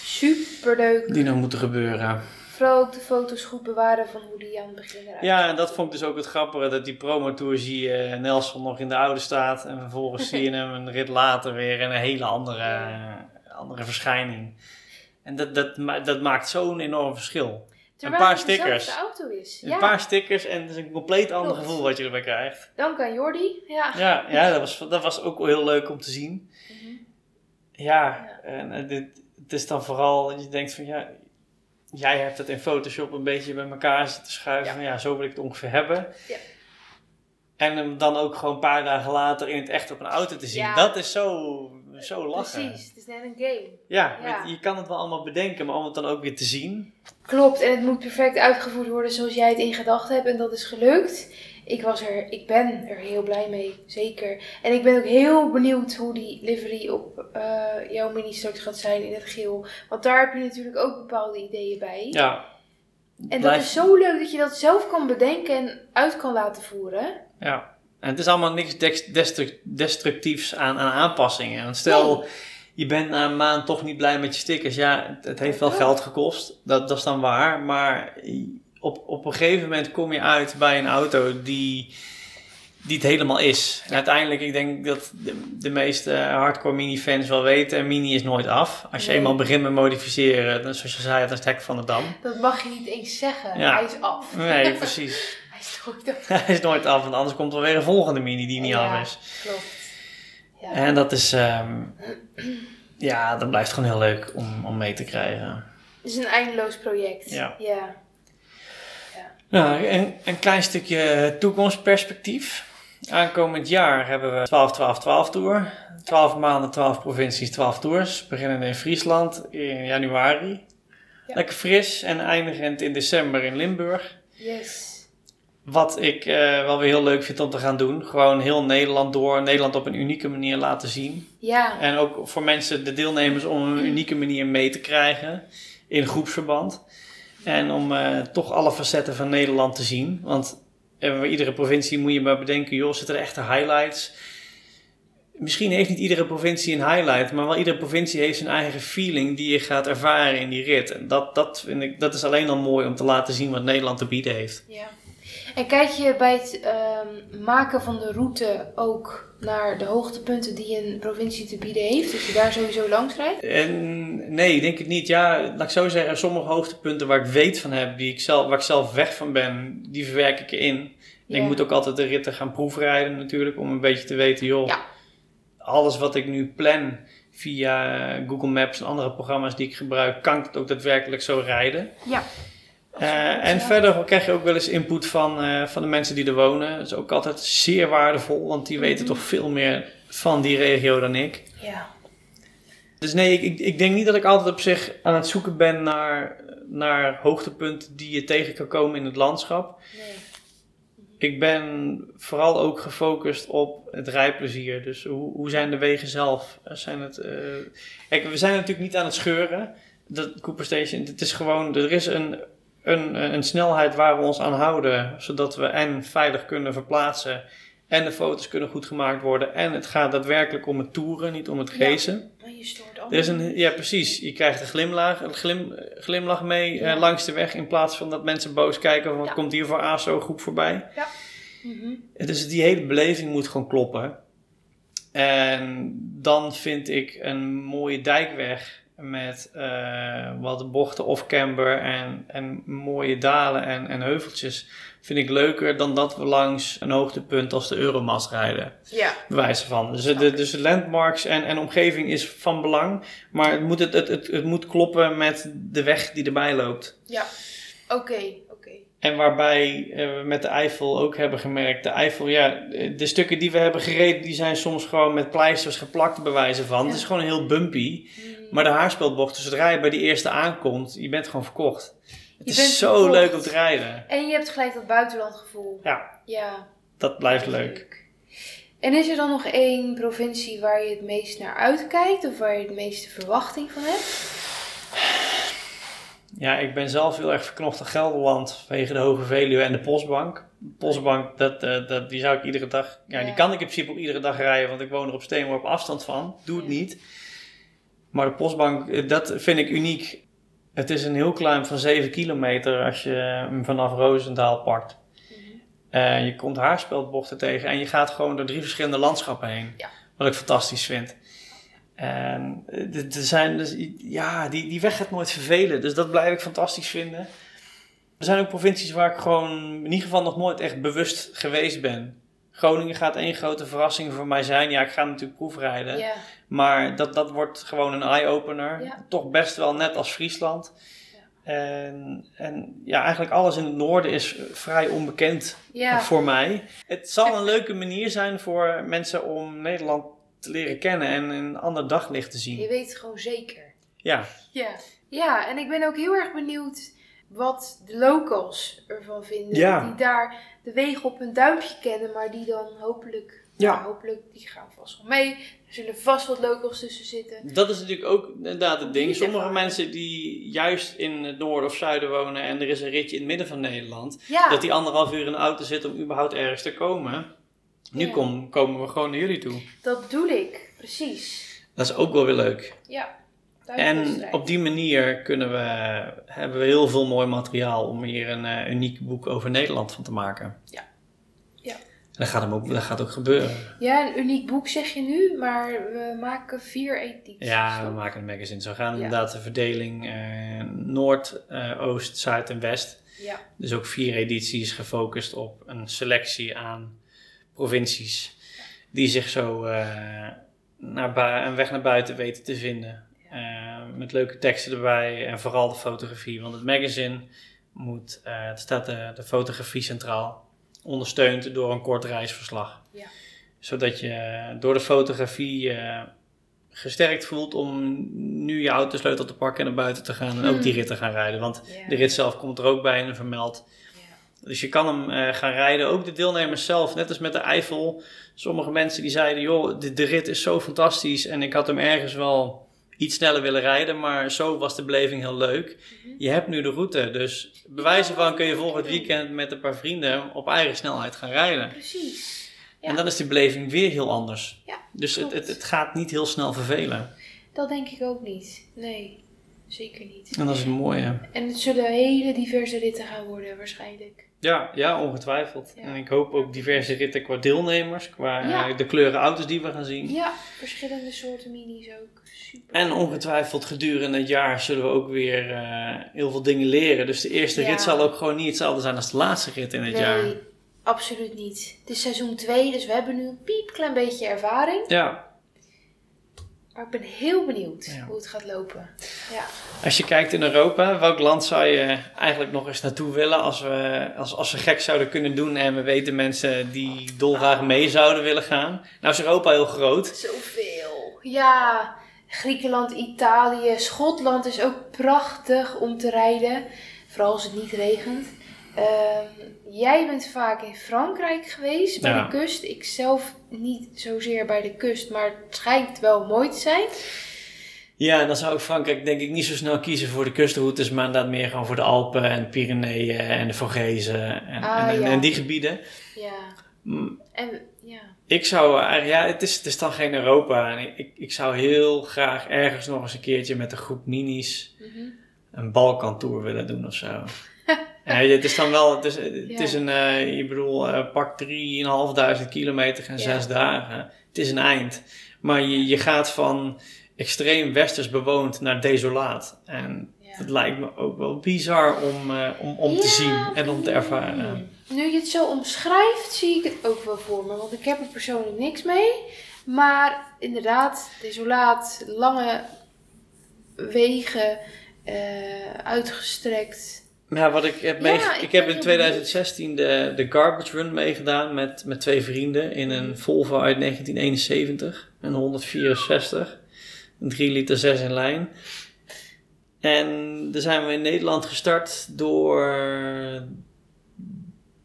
Superleuk. die nog moeten gebeuren. Vooral ook de foto's goed bewaren van hoe die aan het begin eruit Ja, en dat vond ik dus ook het grappige. Dat die promotour zie je Nelson nog in de oude staat. En vervolgens [LAUGHS] zie je hem een rit later weer in een hele andere, andere verschijning. En dat, dat, dat maakt zo'n enorm verschil. Terwijl paar stickers. auto is. Een paar stickers en het is een compleet ander Klopt. gevoel wat je erbij krijgt. Dank aan Jordi. Ja. Ja, ja dat, was, dat was ook heel leuk om te zien. Mhm. Ja, en eh, dit, het is dan vooral dat je denkt van ja, jij hebt het in Photoshop een beetje bij elkaar zitten schuiven. Ja. Zo wil ik het ongeveer hebben. Ja. En hem dan ook gewoon een paar dagen later in het echt op een auto te zien. Ja. Dat is zo, zo lachen. Precies, het is net een game. Ja, je kan het wel allemaal bedenken, maar om het dan ook weer te zien. Klopt, en het moet perfect uitgevoerd worden zoals jij het in gedachten hebt. En dat is gelukt. Ik, was er, ik ben er heel blij mee, zeker. En ik ben ook heel benieuwd hoe die livery op eh, jouw mini straks gaat zijn in het geel. Want daar heb je natuurlijk ook bepaalde ideeën bij. Ja. en dat is zo leuk dat je dat zelf kan bedenken en uit kan laten voeren. Ja, en het is allemaal niks destructiefs aan, aan aanpassingen. Want stel, je bent na een maand toch niet blij met je stickers. Ja, het, het heeft wel geld gekost, dat, dat is dan waar. Maar op, op een gegeven moment kom je uit bij een auto die, die het helemaal is. En uiteindelijk, ik denk dat de, de meeste hardcore mini-fans wel weten, een mini is nooit af. Als je Nee. eenmaal begint met modificeren, dan, zoals je zei, dat is het hek van de dam. Dat mag je niet eens zeggen. Ja. Hij is af. Nee, [LAUGHS] precies. Hij is nooit af. [LAUGHS] Hij is nooit af, want anders komt er weer een volgende mini die niet Ja. af is. Klopt. Ja. En dat is, ehm, [CLEARS THROAT] ja, dat blijft gewoon heel leuk om, om mee te krijgen. Het is een eindeloos project. Ja. ja. Nou, een, een klein stukje toekomstperspectief. Aankomend jaar hebben we 12-12-12 tour. 12 maanden, 12 provincies, 12 tours. Beginnende in Friesland in januari. Ja. Lekker fris en eindigend in december in Limburg. Yes. Wat ik eh, wel weer heel leuk vind om te gaan doen. Gewoon heel Nederland door. Nederland op een unieke manier laten zien. Ja. En ook voor mensen, de deelnemers, om een unieke manier mee te krijgen in groepsverband. En om eh, toch alle facetten van Nederland te zien. Want eh, bij iedere provincie moet je maar bedenken, joh, zitten er echte highlights? Misschien heeft niet iedere provincie een highlight, maar wel iedere provincie heeft zijn eigen feeling die je gaat ervaren in die rit. En dat, dat, vind ik, dat is alleen al mooi om te laten zien wat Nederland te bieden heeft. ja. En kijk je bij het ehm, maken van de route ook naar de hoogtepunten die een provincie te bieden heeft? Dat je daar sowieso langs rijdt? En nee, ik denk het niet. Ja, laat ik zo zeggen, sommige hoogtepunten waar ik weet van heb, die ik zelf, waar ik zelf weg van ben, die verwerk ik erin. En Ja. ik moet ook altijd de ritten gaan proefrijden natuurlijk, om een beetje te weten, joh, Ja. alles wat ik nu plan via Google Maps en andere programma's die ik gebruik, kan ik het ook daadwerkelijk zo rijden. Ja. Eh, en Ja. verder krijg je ook wel eens input van, eh, van de mensen die er wonen. Dat is ook altijd zeer waardevol, want die weten Mhm. toch veel meer van die regio dan ik. Ja. Dus nee, ik, ik, denk niet dat ik altijd op zich aan het zoeken ben naar, naar hoogtepunten die je tegen kan komen in het landschap. Nee. ik ben vooral ook gefocust op het rijplezier. Dus hoe, hoe zijn de wegen zelf? Zijn het, eh, Kijk, we zijn natuurlijk niet aan het scheuren. Dat Cooper Station, het is gewoon, er is een, een, een snelheid waar we ons aan houden, zodat we en veilig kunnen verplaatsen en de foto's kunnen goed gemaakt worden. En het gaat daadwerkelijk om het toeren, niet om het Ja. gezen. Maar je stoort Er is een, ja, precies. Je krijgt een glimlach, een glim, glimlach mee Ja. eh, langs de weg in plaats van dat mensen boos kijken van wat Ja. komt hier voor ASO-groep voorbij. Mhm. Dus die hele beleving moet gewoon kloppen. En dan vind ik een mooie dijkweg met eh, wat bochten of camber en, en mooie dalen en, en heuveltjes. Vind ik leuker dan dat we langs een hoogtepunt als de Euromast rijden. Ja, Bewijzen van. Dus, de, dus de landmarks en, en omgeving is van belang. Maar het moet, het, het, het, het moet kloppen met de weg die erbij loopt. ja. Oké, oké. En waarbij eh, we met de Eifel ook hebben gemerkt, de Eifel, ja, de stukken die we hebben gereden, die zijn soms gewoon met pleisters geplakt bewijzen van. Ja. Het is gewoon heel bumpy. Mm. Maar de haarspeldbocht, zodra je bij die eerste aankomt, je bent gewoon verkocht. Het Je is bent zo verkocht. leuk om te rijden. En je hebt gelijk dat buitenlandgevoel. Ja, Ja, dat blijft leuk. En is er dan nog één provincie waar je het meest naar uitkijkt of waar je het meeste verwachting van hebt? Ja, ik ben zelf heel erg verknocht aan Gelderland vanwege de Hoge Veluwe en de Postbank. De Postbank, dat, eh, dat, die zou ik iedere dag... Ja, die kan ik in principe ook iedere dag rijden, want ik woon er op Steenworp afstand van. Doe het Ja. niet. Maar de Postbank, eh, dat vind ik uniek. Het is een heel klein van 7 kilometer als je hem vanaf Roosendaal pakt. Eh, je komt haarspeldbochten tegen en je gaat gewoon door drie verschillende landschappen heen. Ja. Wat ik fantastisch vind. En eh, er zijn dus, ja, die, die weg gaat nooit vervelen. Dus dat blijf ik fantastisch vinden. Er zijn ook provincies waar ik gewoon in ieder geval nog nooit echt bewust geweest ben. Groningen gaat één grote verrassing voor mij zijn. Ja, ik ga natuurlijk proefrijden. Ja, Maar dat, dat wordt gewoon een eye-opener. Ja. Toch best wel net als Friesland. En, en ja, eigenlijk alles in het noorden is vrij onbekend ja. voor mij. Het zal een leuke manier zijn voor mensen om Nederland te leren kennen en een ander daglicht te je zien. weet het gewoon zeker. Ja, Ja. ja, en ik ben ook heel erg benieuwd wat de locals ervan vinden. Ja. Die daar de wegen op hun duimpje kennen, maar die dan hopelijk, Ja. nou, hopelijk, die gaan vast wel mee. Er zullen vast wat locals tussen zitten. dat is natuurlijk ook inderdaad het ding. Sommige mensen die juist in het noorden of zuiden wonen en er is een ritje in het midden van Nederland, Ja, dat die anderhalf uur in de auto zitten om überhaupt ergens te komen. Nu Ja. kom, komen we gewoon naar jullie toe. dat bedoel ik. Precies. Dat is ook wel weer leuk. Ja. En duimpjesstrijd. op die manier kunnen we, hebben we heel veel mooi materiaal om hier een eh, uniek boek over Nederland van te maken. Ja. Dat gaat, hem ook, dat gaat ook gebeuren. Ja, een uniek boek zeg je nu, maar we maken vier edities. Ja, we maken een magazine. Zo gaan Ja. inderdaad de verdeling eh, Noord, eh, Oost, Zuid en West. Ja. Dus ook vier edities gefocust op een selectie aan provincies die zich zo eh, naar een weg naar buiten weten te vinden. Met leuke teksten erbij en vooral de fotografie. Want het magazine moet, er staat de, de fotografie centraal, ondersteund door een kort reisverslag. Ja. Zodat je door de fotografie eh, gesterkt voelt om nu je autosleutel te pakken en naar buiten te gaan en ook die rit te gaan rijden. Want Ja. de rit zelf komt er ook bij en vermeld. Ja. Dus je kan hem eh, gaan rijden. Ook de deelnemers zelf, net als met de Eifel. Sommige mensen die zeiden, joh, de, de rit is zo fantastisch. En ik had hem ergens wel iets sneller willen rijden. Maar zo was de beleving heel leuk. Mhm. Je hebt nu de route. Dus bewijzen van kun je volgend weekend met een paar vrienden op eigen snelheid gaan rijden. Precies. Ja. En dan is die beleving weer heel anders. Ja, dus het, het, het gaat niet heel snel vervelen. Dat denk ik ook niet. Nee, zeker niet. En dat is het mooie. En het zullen hele diverse ritten gaan worden waarschijnlijk. Ja, ja, ongetwijfeld. Ja. En ik hoop ook diverse ritten qua deelnemers, qua Ja. eh, de kleuren auto's die we gaan zien. Ja, verschillende soorten minis ook. Super. En ongetwijfeld gedurende het jaar zullen we ook weer eh, heel veel dingen leren. Dus de eerste Ja. rit zal ook gewoon niet hetzelfde zijn als de laatste rit in het nee, jaar. absoluut niet. Het is seizoen 2, dus we hebben nu een piepklein beetje ervaring. Ja, Maar ik ben heel benieuwd Ja. hoe het gaat lopen. Ja. als je kijkt in Europa, welk land zou je eigenlijk nog eens naartoe willen als we, als, als we gek zouden kunnen doen en we weten mensen die dolgraag mee zouden willen gaan? Nou is Europa heel groot. Zoveel. Ja, Griekenland, Italië, Schotland is ook prachtig om te rijden. Vooral als het niet regent. Ehm, jij bent vaak in Frankrijk geweest, bij Ja. de kust. Ik zelf niet zozeer bij de kust, maar het schijnt wel mooi te zijn. Ja, en dan zou ik Frankrijk denk ik niet zo snel kiezen voor de kustroutes, maar inderdaad meer gewoon voor de Alpen en de Pyreneeën en de Vogezen en, Ah, en, en- ja. en die gebieden. Ja, Mm, en ja. Ik zou eigenlijk, ja, het is, het is dan geen Europa. En ik, ik, ik zou heel graag ergens nog eens een keertje met een groep minis Mhm. een Balkan-tour willen doen of zo. Ja, het is dan wel, het is, het Ja. is een, eh, je bedoel, eh, pak 3.500 kilometer en Ja. zes dagen. Het is een eind. Maar je, je gaat van extreem westers bewoond naar desolaat. En Ja. het lijkt me ook wel bizar om, eh, om, om te zien en om te ervaren. Nu je het zo omschrijft, zie ik het ook wel voor me. Want ik heb er persoonlijk niks mee. Maar inderdaad, desolaat, lange wegen, uitgestrekt. Ja, wat ik heb Ja, ik ik, heb in heel 2016 de, de Garbage Run meegedaan met, met twee vrienden in een Volvo uit 1971, een 164, een 3 liter 6 in lijn. En daar zijn we in Nederland gestart door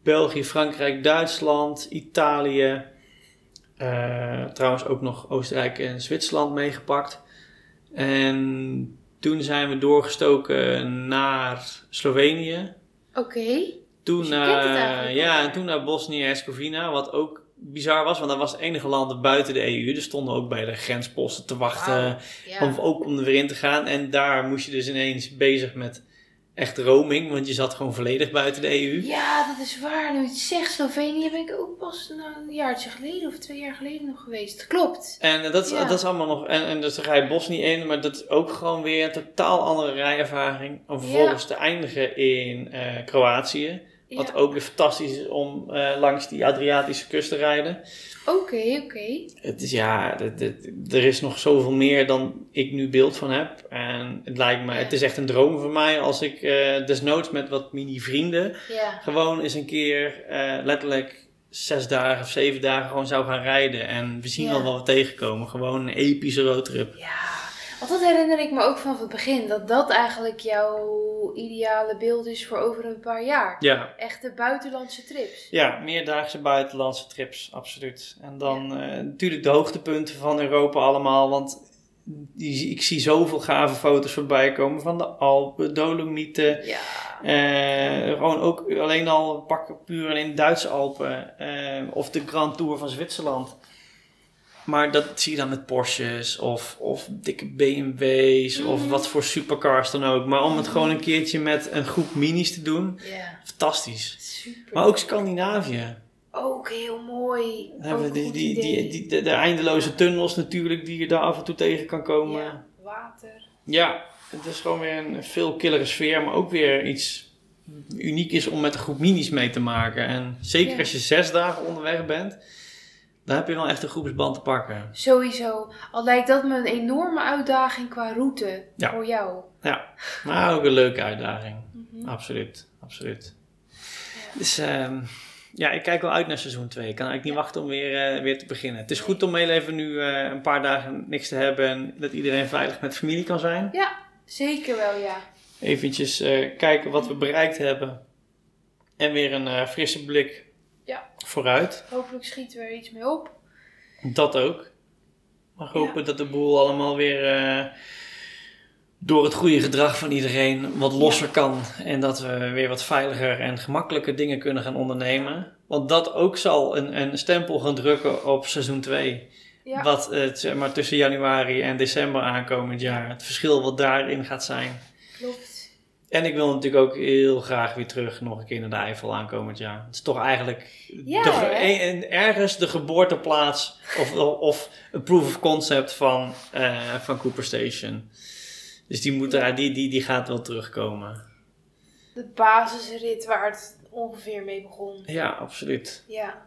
België, Frankrijk, Duitsland, Italië, eh, trouwens ook nog Oostenrijk en Zwitserland meegepakt. En toen zijn we doorgestoken naar Slovenië. Oké. Toen Dus naar, ja, en toen naar Bosnië-Herzegovina, wat ook bizar was, want dat was het enige land buiten de EU. Dus stonden ook bij de grensposten te wachten. Ja. om, ook om er weer in te gaan. En daar moest je dus ineens bezig met echt roaming, want je zat gewoon volledig buiten de EU. Ja, dat is waar. Nu het zegt, Slovenië ben ik ook pas een jaartje geleden of twee jaar geleden nog geweest. Klopt. En dat, is- Ja. dat is allemaal nog. En, en dus dan ga je Bosnië in, maar dat is ook gewoon weer een totaal andere rijervaring. Om vervolgens te eindigen in eh, Kroatië. Wat Ja. ook weer fantastisch is om eh, langs die Adriatische kust te rijden. Oké, oké. Het is ja, het- het- er is nog zoveel meer dan ik nu beeld van heb. En het lijkt me, Ja. het is echt een droom voor mij als ik eh, desnoods met wat mini-vrienden Ja. gewoon eens een keer eh, letterlijk zes dagen of zeven dagen gewoon zou gaan rijden. En we zien wel wat we tegenkomen. Gewoon een epische roadtrip. Ja, want dat herinner ik me ook van het begin. Dat dat eigenlijk jouw ideale beeld is voor over een paar jaar. Ja, Echte buitenlandse trips. ja meerdaagse buitenlandse trips, absoluut. En dan eh, natuurlijk de hoogtepunten van Europa allemaal. Want die, ik zie zoveel gave foto's voorbij komen van de Alpen, Dolomieten. Ja. Eh, gewoon ook alleen al pakken puur in de Duitse Alpen. eh, of de Grand Tour van Zwitserland. Maar dat zie je dan met Porsches of, of dikke BMW's of Mhm. wat voor supercars dan ook. Maar om het gewoon een keertje met een groep minis te doen, fantastisch. super. Maar ook Scandinavië. Ook heel mooi. Hebben die, die, die, de, de eindeloze tunnels natuurlijk die je daar af en toe tegen kan komen. Ja, water. Ja, het is gewoon weer een veel killere sfeer, maar ook weer iets uniek is om met een groep minis mee te maken. En zeker Ja. als je zes dagen onderweg bent, dan heb je wel echt een groepsband te pakken. Sowieso. Al lijkt dat me een enorme uitdaging qua route Ja. voor jou. Maar ook een leuke uitdaging. Mhm. Absoluut, absoluut. Dus ehm, ja, ik kijk wel uit naar seizoen 2. Ik kan eigenlijk niet wachten om weer, eh, weer te beginnen. Het is goed om heel even nu eh, een paar dagen niks te hebben en dat iedereen veilig met familie kan zijn. Ja, zeker wel, ja. Eventjes eh, kijken wat we bereikt hebben. En weer een frisse blik Ja. vooruit. Hopelijk schiet er iets mee op. Dat ook. Maar hopen dat de boel allemaal weer eh, door het goede gedrag van iedereen wat losser kan. En dat we weer wat veiliger en gemakkelijker dingen kunnen gaan ondernemen. Want dat ook zal een, een stempel gaan drukken op seizoen 2. Ja. Wat het zeg maar, tussen januari en december aankomend jaar. Het verschil wat daarin gaat zijn. En ik wil natuurlijk ook heel graag weer terug nog een keer naar de Eifel aankomend jaar. Het is toch eigenlijk Ja, de een- een- ergens de geboorteplaats of, of een proof of concept van, eh, van Cooper Station. Dus die, moet er, die, die, die gaat wel terugkomen. De basisrit waar het ongeveer mee begon. Ja, absoluut. Ja,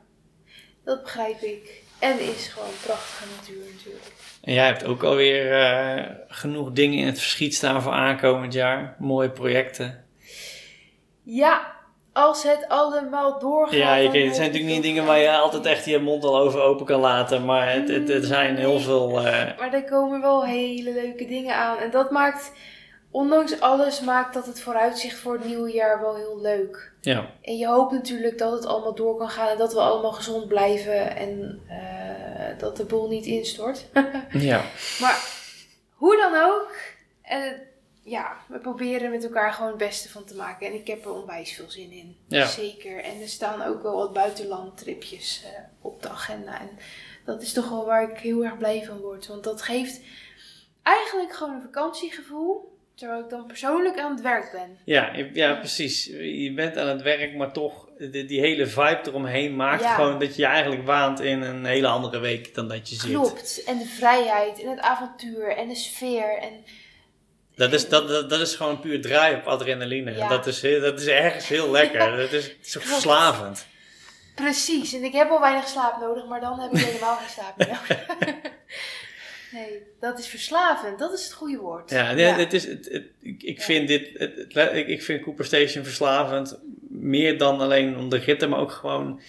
dat begrijp ik. En is gewoon prachtige natuur natuurlijk. En jij hebt ook alweer eh genoeg dingen in het verschiet staan voor aankomend jaar. Mooie projecten. Ja, als het allemaal doorgaat. Ja, je, het zijn natuurlijk niet dingen waar je altijd echt je mond al over open kan laten. Maar het, het, er zijn heel veel... eh, Maar er komen wel hele leuke dingen aan. En dat maakt ondanks alles maakt dat het vooruitzicht voor het nieuwe jaar wel heel leuk. Ja. En je hoopt natuurlijk dat het allemaal door kan gaan en dat we allemaal gezond blijven en eh, dat de boel niet instort. [LAUGHS] Ja. maar hoe dan ook, eh, ja, we proberen met elkaar gewoon het beste van te maken. En ik heb er onwijs veel zin in. Ja. Zeker. En er staan ook wel wat buitenlandtripjes eh, op de agenda. En dat is toch wel waar ik heel erg blij van word. Want dat geeft eigenlijk gewoon een vakantiegevoel. Terwijl ik dan persoonlijk aan het werk ben. Ja, ja, precies. Je bent aan het werk, maar toch die, die hele vibe eromheen maakt Ja. gewoon dat je je eigenlijk waant in een hele andere week dan dat je zit. Klopt. En de vrijheid en het avontuur en de sfeer. En Dat is, dat, dat, dat is gewoon puur draai op adrenaline. Ja. Dat is, dat is ergens heel lekker. [LAUGHS] Dat is, het is verslavend. Precies, en ik heb al weinig slaap nodig, maar dan heb ik helemaal geen slaap meer nodig. [LAUGHS] [LAUGHS] nee, dat is verslavend, dat is het goede woord. Ja, nee, Het is, het, het- ik, ik Ja. vind dit, ik, ik vind Cooper Station verslavend. Meer dan alleen om de ritten, maar ook gewoon...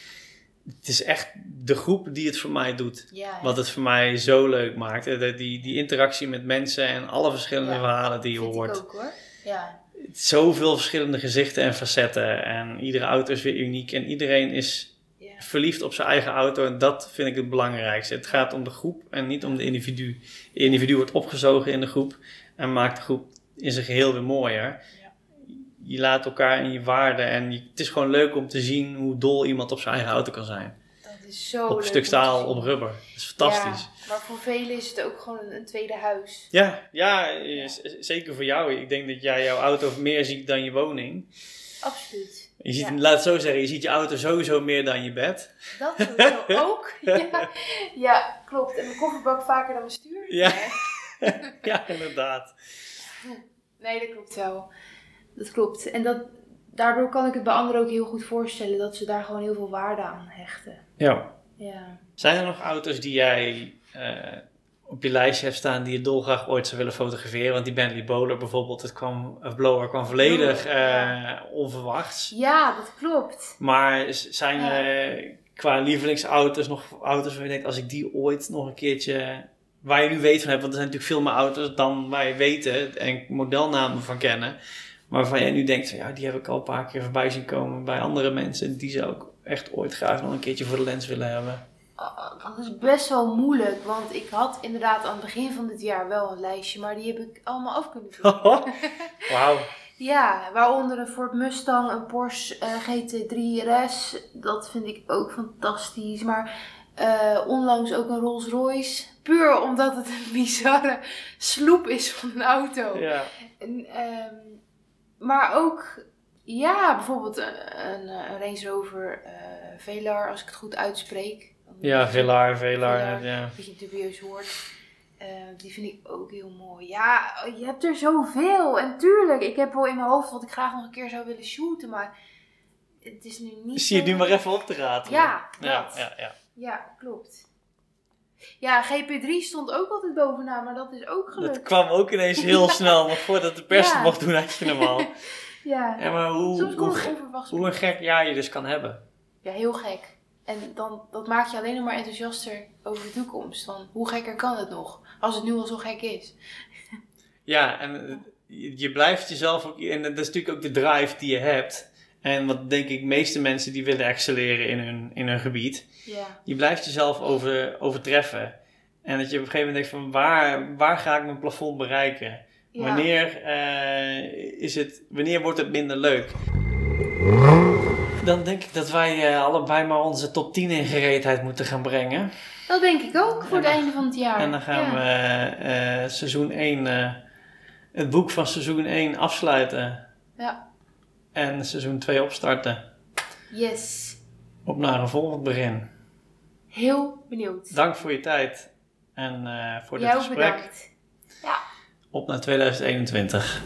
Het is echt de groep die het voor mij doet. ja. Wat het voor mij zo leuk maakt. Eh, de- Die, die interactie met mensen en alle verschillende verhalen die je vind hoort. ik ook hoor. Ja, Zoveel verschillende gezichten en facetten. En iedere auto is weer uniek. En iedereen is. Verliefd op zijn eigen auto. En dat vind ik het belangrijkste. Het gaat om de groep en niet om de individu. De individu wordt opgezogen in de groep. En maakt de groep in zijn geheel weer mooier. Je laat elkaar in je waarden. En je- het is gewoon leuk om te zien hoe dol iemand op zijn eigen auto kan zijn. dat is zo op een stuk staal, op rubber. Dat is fantastisch. Ja, maar voor velen is het ook gewoon een, tweede huis. Ja, ja, zeker voor jou. Ik denk dat jij jouw auto meer ziet dan je woning. Absoluut. Je ziet, Ja. Laat het zo zeggen, je ziet je auto sowieso meer dan je bed. Dat sowieso [LAUGHS] ook. Ja. ja, klopt. En mijn kofferbak vaker dan mijn stuur. Ja. [LAUGHS] Ja, inderdaad. Nee, dat klopt wel. Dat klopt. En dat, daardoor kan ik het bij anderen ook heel goed voorstellen dat ze daar gewoon heel veel waarde aan hechten. Ja. Ja. Zijn er nog auto's die jij eh, op je lijstje hebt staan die je dolgraag ooit zou willen fotograferen? Want die Bentley Bowler bijvoorbeeld, het kwam, of Blower kwam volledig eh, onverwachts. ja, dat klopt. Maar zijn er qua lievelingsauto's nog auto's waar je denkt, als ik die ooit nog een keertje, waar je nu weet van hebt, want er zijn natuurlijk veel meer auto's dan wij weten en modelnamen van kennen, maar waarvan jij nu denkt van ja, die heb ik al een paar keer voorbij zien komen bij andere mensen, die zou ik echt ooit graag nog een keertje voor de lens willen hebben. Ah, Dat is best wel moeilijk, want ik had inderdaad aan het begin van dit jaar wel een lijstje, maar die heb ik allemaal af kunnen doen. [LAUGHS] [LAUGHS] Wauw. ja, waaronder een Ford Mustang, een Porsche eh, GT3 RS, dat vind ik ook fantastisch. Maar eh, onlangs ook een Rolls Royce, puur omdat het een [LAUGHS] bizarre sloep is van een auto. Ja. En, ehm, maar ook, ja, bijvoorbeeld een, een, eh, een Range Rover eh Velar, als ik het goed uitspreek. Ja, het Velar, ja. Een beetje een dubieus woord. Eh, die vind ik ook heel mooi. Ja, je hebt er zoveel. En tuurlijk, ik heb wel in mijn hoofd wat ik graag nog een keer zou willen shooten, maar het is nu niet Zie je nu maar even op te ratelen. Ja, ja, dat. ja, ja. Ja, klopt. Ja, GP3 stond ook altijd bovenaan, maar dat is ook gelukt. Dat kwam ook ineens heel [LAUGHS] snel, nog voordat de pers Ja. het mocht doen, had je hem al. [LAUGHS] Ja, Ja, maar hoe, soms komt het hoe, hoe een gek jaar je dus kan hebben. Ja, heel gek. En dan, dat maakt je alleen nog maar enthousiaster over de toekomst. Van hoe gekker kan het nog? Als het nu al zo gek is. [LAUGHS] Ja, en eh, je, blijft jezelf ook, en dat is natuurlijk ook de drive die je hebt. En wat denk ik, meeste mensen die willen excelleren in hun, in hun gebied, Ja, je blijft jezelf over, overtreffen. En dat je op een gegeven moment denkt van waar, waar ga ik mijn plafond bereiken? ja. Wanneer, eh, is het, wanneer wordt het minder leuk? Dan denk ik dat wij eh, allebei maar onze top 10 in gereedheid moeten gaan brengen. Dat denk ik ook voor het einde van het jaar. En dan gaan ja. we eh, seizoen 1, eh, het boek van seizoen 1 afsluiten. Ja. En seizoen 2 opstarten. Yes. Op naar een volgend begin. Heel benieuwd. Dank voor je tijd en voor dit Jou gesprek. bedankt. Op naar 2021.